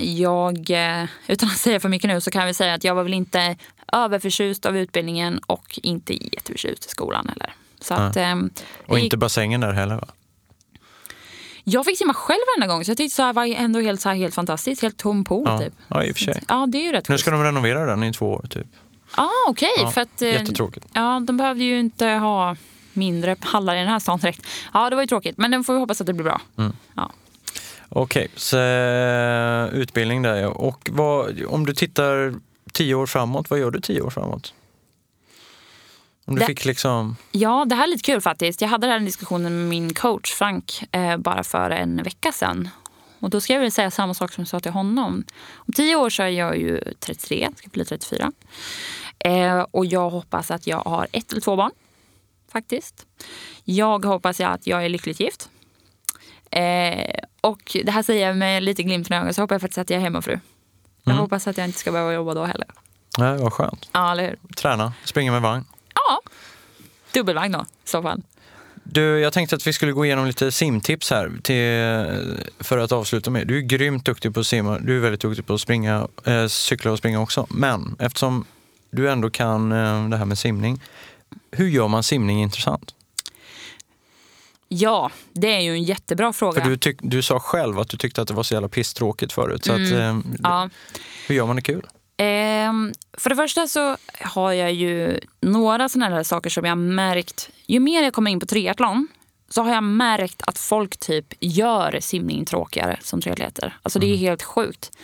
jag, eh, utan att säga för mycket nu, så kan vi säga att jag var väl inte överförtjust av utbildningen och inte jätteförtjust i skolan heller. Så att, ehm,
Och inte bassängen där heller va?
Jag fick simma själv varenda gång så jag tyckte så här var ändå helt, så här, helt fantastiskt. Helt tom pool
Ja,
typ.
ja i och för sig.
Ja, det är ju rätt
Nu ska de renovera den i två år typ.
Ah, okej.
Ja,
för att, eh,
jättetråkigt.
Ja, de behövde ju inte ha mindre hallar i den här stan direkt. Ja, det var ju tråkigt. Men den får vi hoppas att det blir bra.
Mm.
Ja.
Okej, så eh, utbildning där ja. Och vad, om du tittar tio år framåt, vad gör du tio år framåt? Om du
Det-
fick liksom...
ja, det här är lite kul faktiskt. Jag hade den här diskussionen med min coach Frank eh, bara för en vecka sedan. Och då ska jag väl säga samma sak som jag sa till honom. Om tio år så är jag ju 33, ska bli 34. Eh, och jag hoppas att jag har ett eller två barn. Faktiskt. Jag hoppas att jag är lyckligt gift. Eh, och det här säger jag med lite glimten i ögat så hoppas jag faktiskt att jag är hemmafru. Jag
Mm.
hoppas att jag inte ska behöva jobba då heller.
Nej, vad skönt.
Ja, eller hur?
Träna, springa med vagn.
Ja. Dubbelvagn då, i så fall.
Du, jag tänkte att vi skulle gå igenom lite simtips här till, för att avsluta med. Du är grymt duktig på att simma. Du är väldigt duktig på att springa, eh, cykla och springa också. Men eftersom du ändå kan eh, det här med simning. Hur gör man simning intressant?
Ja, det är ju en jättebra fråga.
För du, tyck, du sa själv att du tyckte att det var så jävla pisstråkigt förut. Så att, eh,
ja.
hur gör man det kul?
Ehm, för det första så har jag ju några sådana här saker som jag har märkt. Ju mer jag kommer in på triathlon så har jag märkt att folk typ gör simning tråkigare som triatleter. Alltså det är helt sjukt.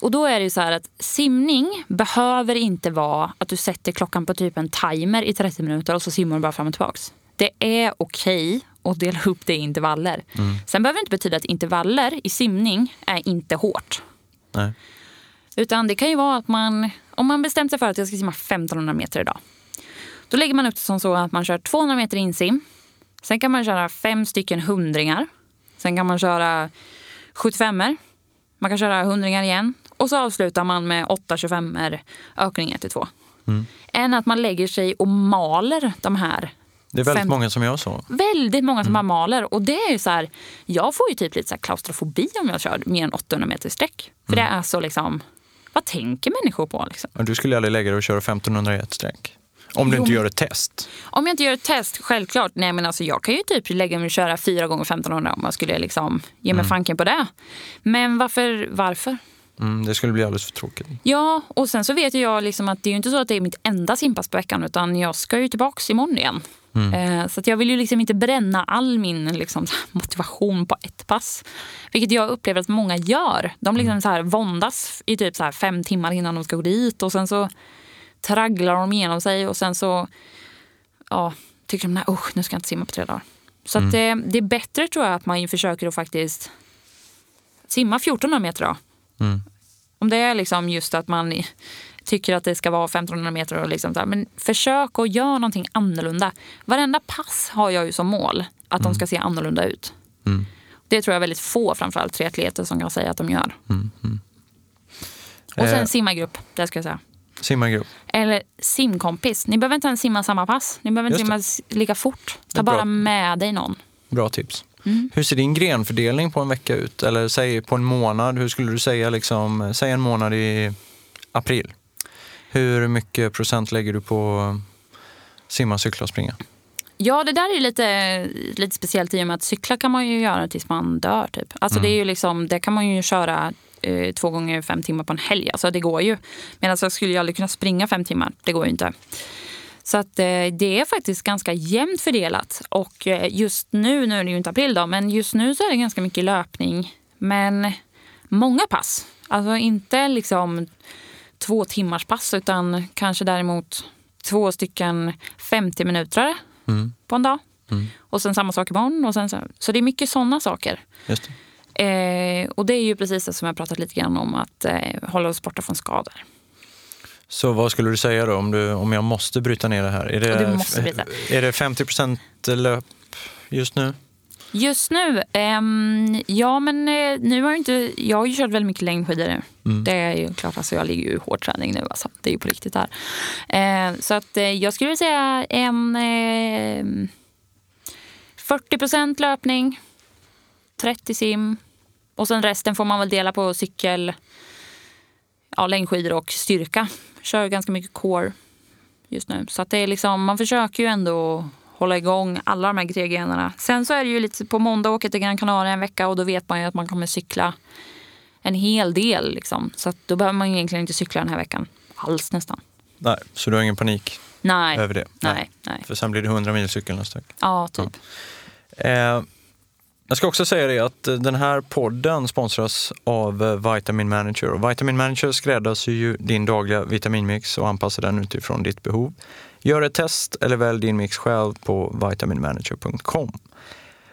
Och då är det ju så här att simning behöver inte vara att du sätter klockan på typ en timer i 30 minuter och så simmar du bara fram och tillbaks. Det är okej att dela upp det i intervaller. Sen behöver det inte betyda att intervaller i simning är inte hårt.
Nej.
Utan det kan ju vara att man, om man bestämt sig för att jag ska simma 1500 meter idag. Då lägger man upp det som så att man kör 200 meter insim. Sen kan man köra fem stycken hundringar. Sen kan man köra 75 Man kan köra hundringar igen. Och så avslutar man med 8 25 ökning 1 till 2. Än att man lägger sig och maler de här.
Det är väldigt
Fem-
många som gör så.
Väldigt många som bara maler. Och det är ju så här, jag får ju typ lite så här klaustrofobi om jag kör mer än 800 meter sträck. För det är så liksom, vad tänker människor på liksom?
Du skulle aldrig lägga dig och köra 1500 i ett streck. Om du
Jo,
inte gör ett test.
Om jag inte gör ett test, självklart. Nej, men alltså, jag kan ju typ lägga mig och köra fyra gånger 1500 om jag skulle liksom ge mig fanken på det. Men varför? varför?
Mm, det skulle bli alldeles för tråkigt.
Ja, och sen så vet jag liksom att det är inte så att det är mitt enda simpass på veckan utan jag ska ju tillbaks imorgon igen. Eh, Så att jag vill ju liksom inte bränna all min liksom, motivation på ett pass. Vilket jag upplever att många gör. De liksom så här våndas i typ så fem timmar innan de ska gå dit och sen så tragglar de igenom sig och sen så ja, tycker de nej, usch, nu ska jag inte simma på tre dagar. Så att det, det är bättre tror jag att man försöker att faktiskt simma 1400 meter då.
Mm.
Om det är liksom just att man tycker att det ska vara 1500 meter. Och liksom så här, men försök att göra någonting annorlunda. Varenda pass har jag ju som mål att de ska se annorlunda ut.
Mm.
Det tror jag väldigt få, framförallt triatleter, som kan säga att de gör. Och sen
Eh.
simmargrupp, det ska jag säga.
Simmargrupp.
Eller simkompis. Ni behöver inte ens simma samma pass. Ni behöver inte simma lika fort. Ta bara
bra.
med dig någon.
Bra tips.
Mm.
Hur ser din grenfördelning på en vecka ut? Eller säg på en månad. Hur skulle du säga, liksom, säg en månad i april. Hur mycket procent lägger du på simma, cykla och springa?
Ja, det där är lite, lite speciellt i och med att cykla kan man ju göra tills man dör. Typ. Alltså det, är ju liksom, det kan man ju köra eh, två gånger fem timmar på en helg. Alltså det går ju. Medan jag skulle ju aldrig kunna springa fem timmar. Det går ju inte. Så att, eh, det är faktiskt ganska jämnt fördelat. Och eh, just nu, nu är det ju inte april då, men just nu så är det ganska mycket löpning. Men många pass. Alltså inte liksom två timmars pass utan kanske däremot två stycken 50 minuter mm. på en dag. Mm. Och sen samma sak imorgon. Och sen så, så det är mycket sådana saker.
Just
eh, och det är ju precis det som jag pratat lite grann om, att eh, hålla oss borta från skador.
Så vad skulle du säga då om, du, om jag måste bryta ner det här? Är det, är det 50% löp just nu?
Just nu? Um, ja, men uh, nu har jag inte... Jag har ju kört väldigt mycket längdskidor nu. Mm. Det är ju klart, alltså, jag ligger ju i hård träning nu. Alltså. Det är ju på riktigt här. Uh, så att uh, jag skulle säga en... 40 procent löpning, 30 sim och sen resten får man väl dela på cykel, ja, längdskidor och styrka. Kör ganska mycket core just nu. Så att det är liksom, man försöker ju ändå hålla igång alla de här tre grenarna. Sen så är det ju lite på måndag åker till Gran Canaria en vecka och då vet man ju att man kommer cykla en hel del. Liksom. Så då behöver man egentligen inte cykla den här veckan alls nästan.
Nej, så du har ingen panik
nej,
över det?
Nej, nej.
För sen blir det 100 mil cykel nästa vecka?
Ja, typ. Ja.
Eh, jag ska också säga det att den här podden sponsras av eh, Vitamin Manager. Och Vitamin Manager skräddarsyr ju din dagliga vitaminmix och anpassar den utifrån ditt behov. Gör ett test eller välj din mix själv på vitaminmanager.com.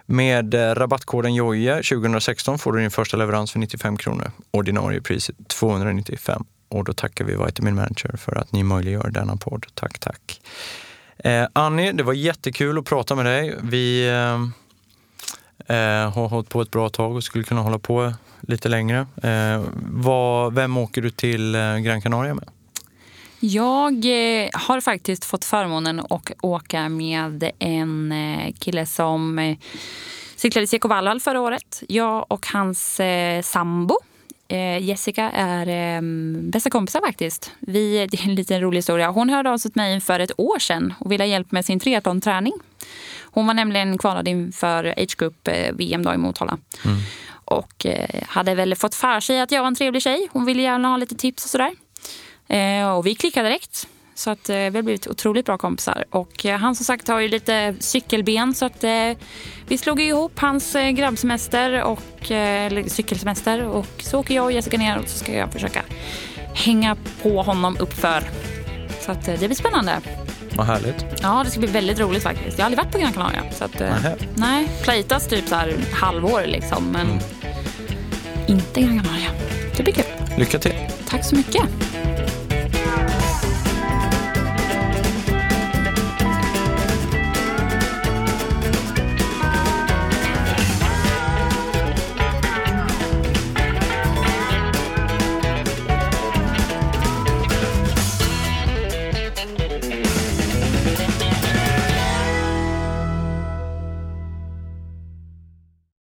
Med eh, rabattkoden JOJE 2016 får du din första leverans för 95 kronor. Ordinarie pris 295. Och då tackar vi Vitamin Manager för att ni möjliggör denna podd. Tack, tack. Eh, Annie, det var jättekul att prata med dig. Vi eh, eh, har hållit på ett bra tag och skulle kunna hålla på lite längre. Eh, vad, vem åker du till eh, Gran Canaria med?
Jag eh, har faktiskt fått förmånen att åka med en eh, kille som eh, cyklade Seko Vallal förra året. Jag och hans sambo Jessica är bästa kompisar faktiskt. Vi, det är en liten rolig historia. Hon hörde av sig till mig för ett år sedan och ville ha hjälp med sin triathlonträning. Hon var nämligen kvalad inför H-Group VM i Motala. Mm. Och hade väl fått för sig att jag var en trevlig tjej. Hon ville gärna ha lite tips och sådär. Eh, och vi klickade direkt. Så att, eh, vi har blivit otroligt bra kompisar. Och eh, han som sagt har ju lite cykelben så att eh, vi slog ihop hans grabbsemester och eh, cykelsemester och så åker jag och Jessica ner och så ska jag försöka hänga på honom uppför. Så att, det blir spännande.
Vad härligt.
Ja, det ska bli väldigt roligt faktiskt. Jag har aldrig varit på Gran Canaria. Så att, nej, Playtas typ så här halvår liksom, men mm. inte Gran Canaria. Det blir kul.
Lycka till.
Tack så mycket.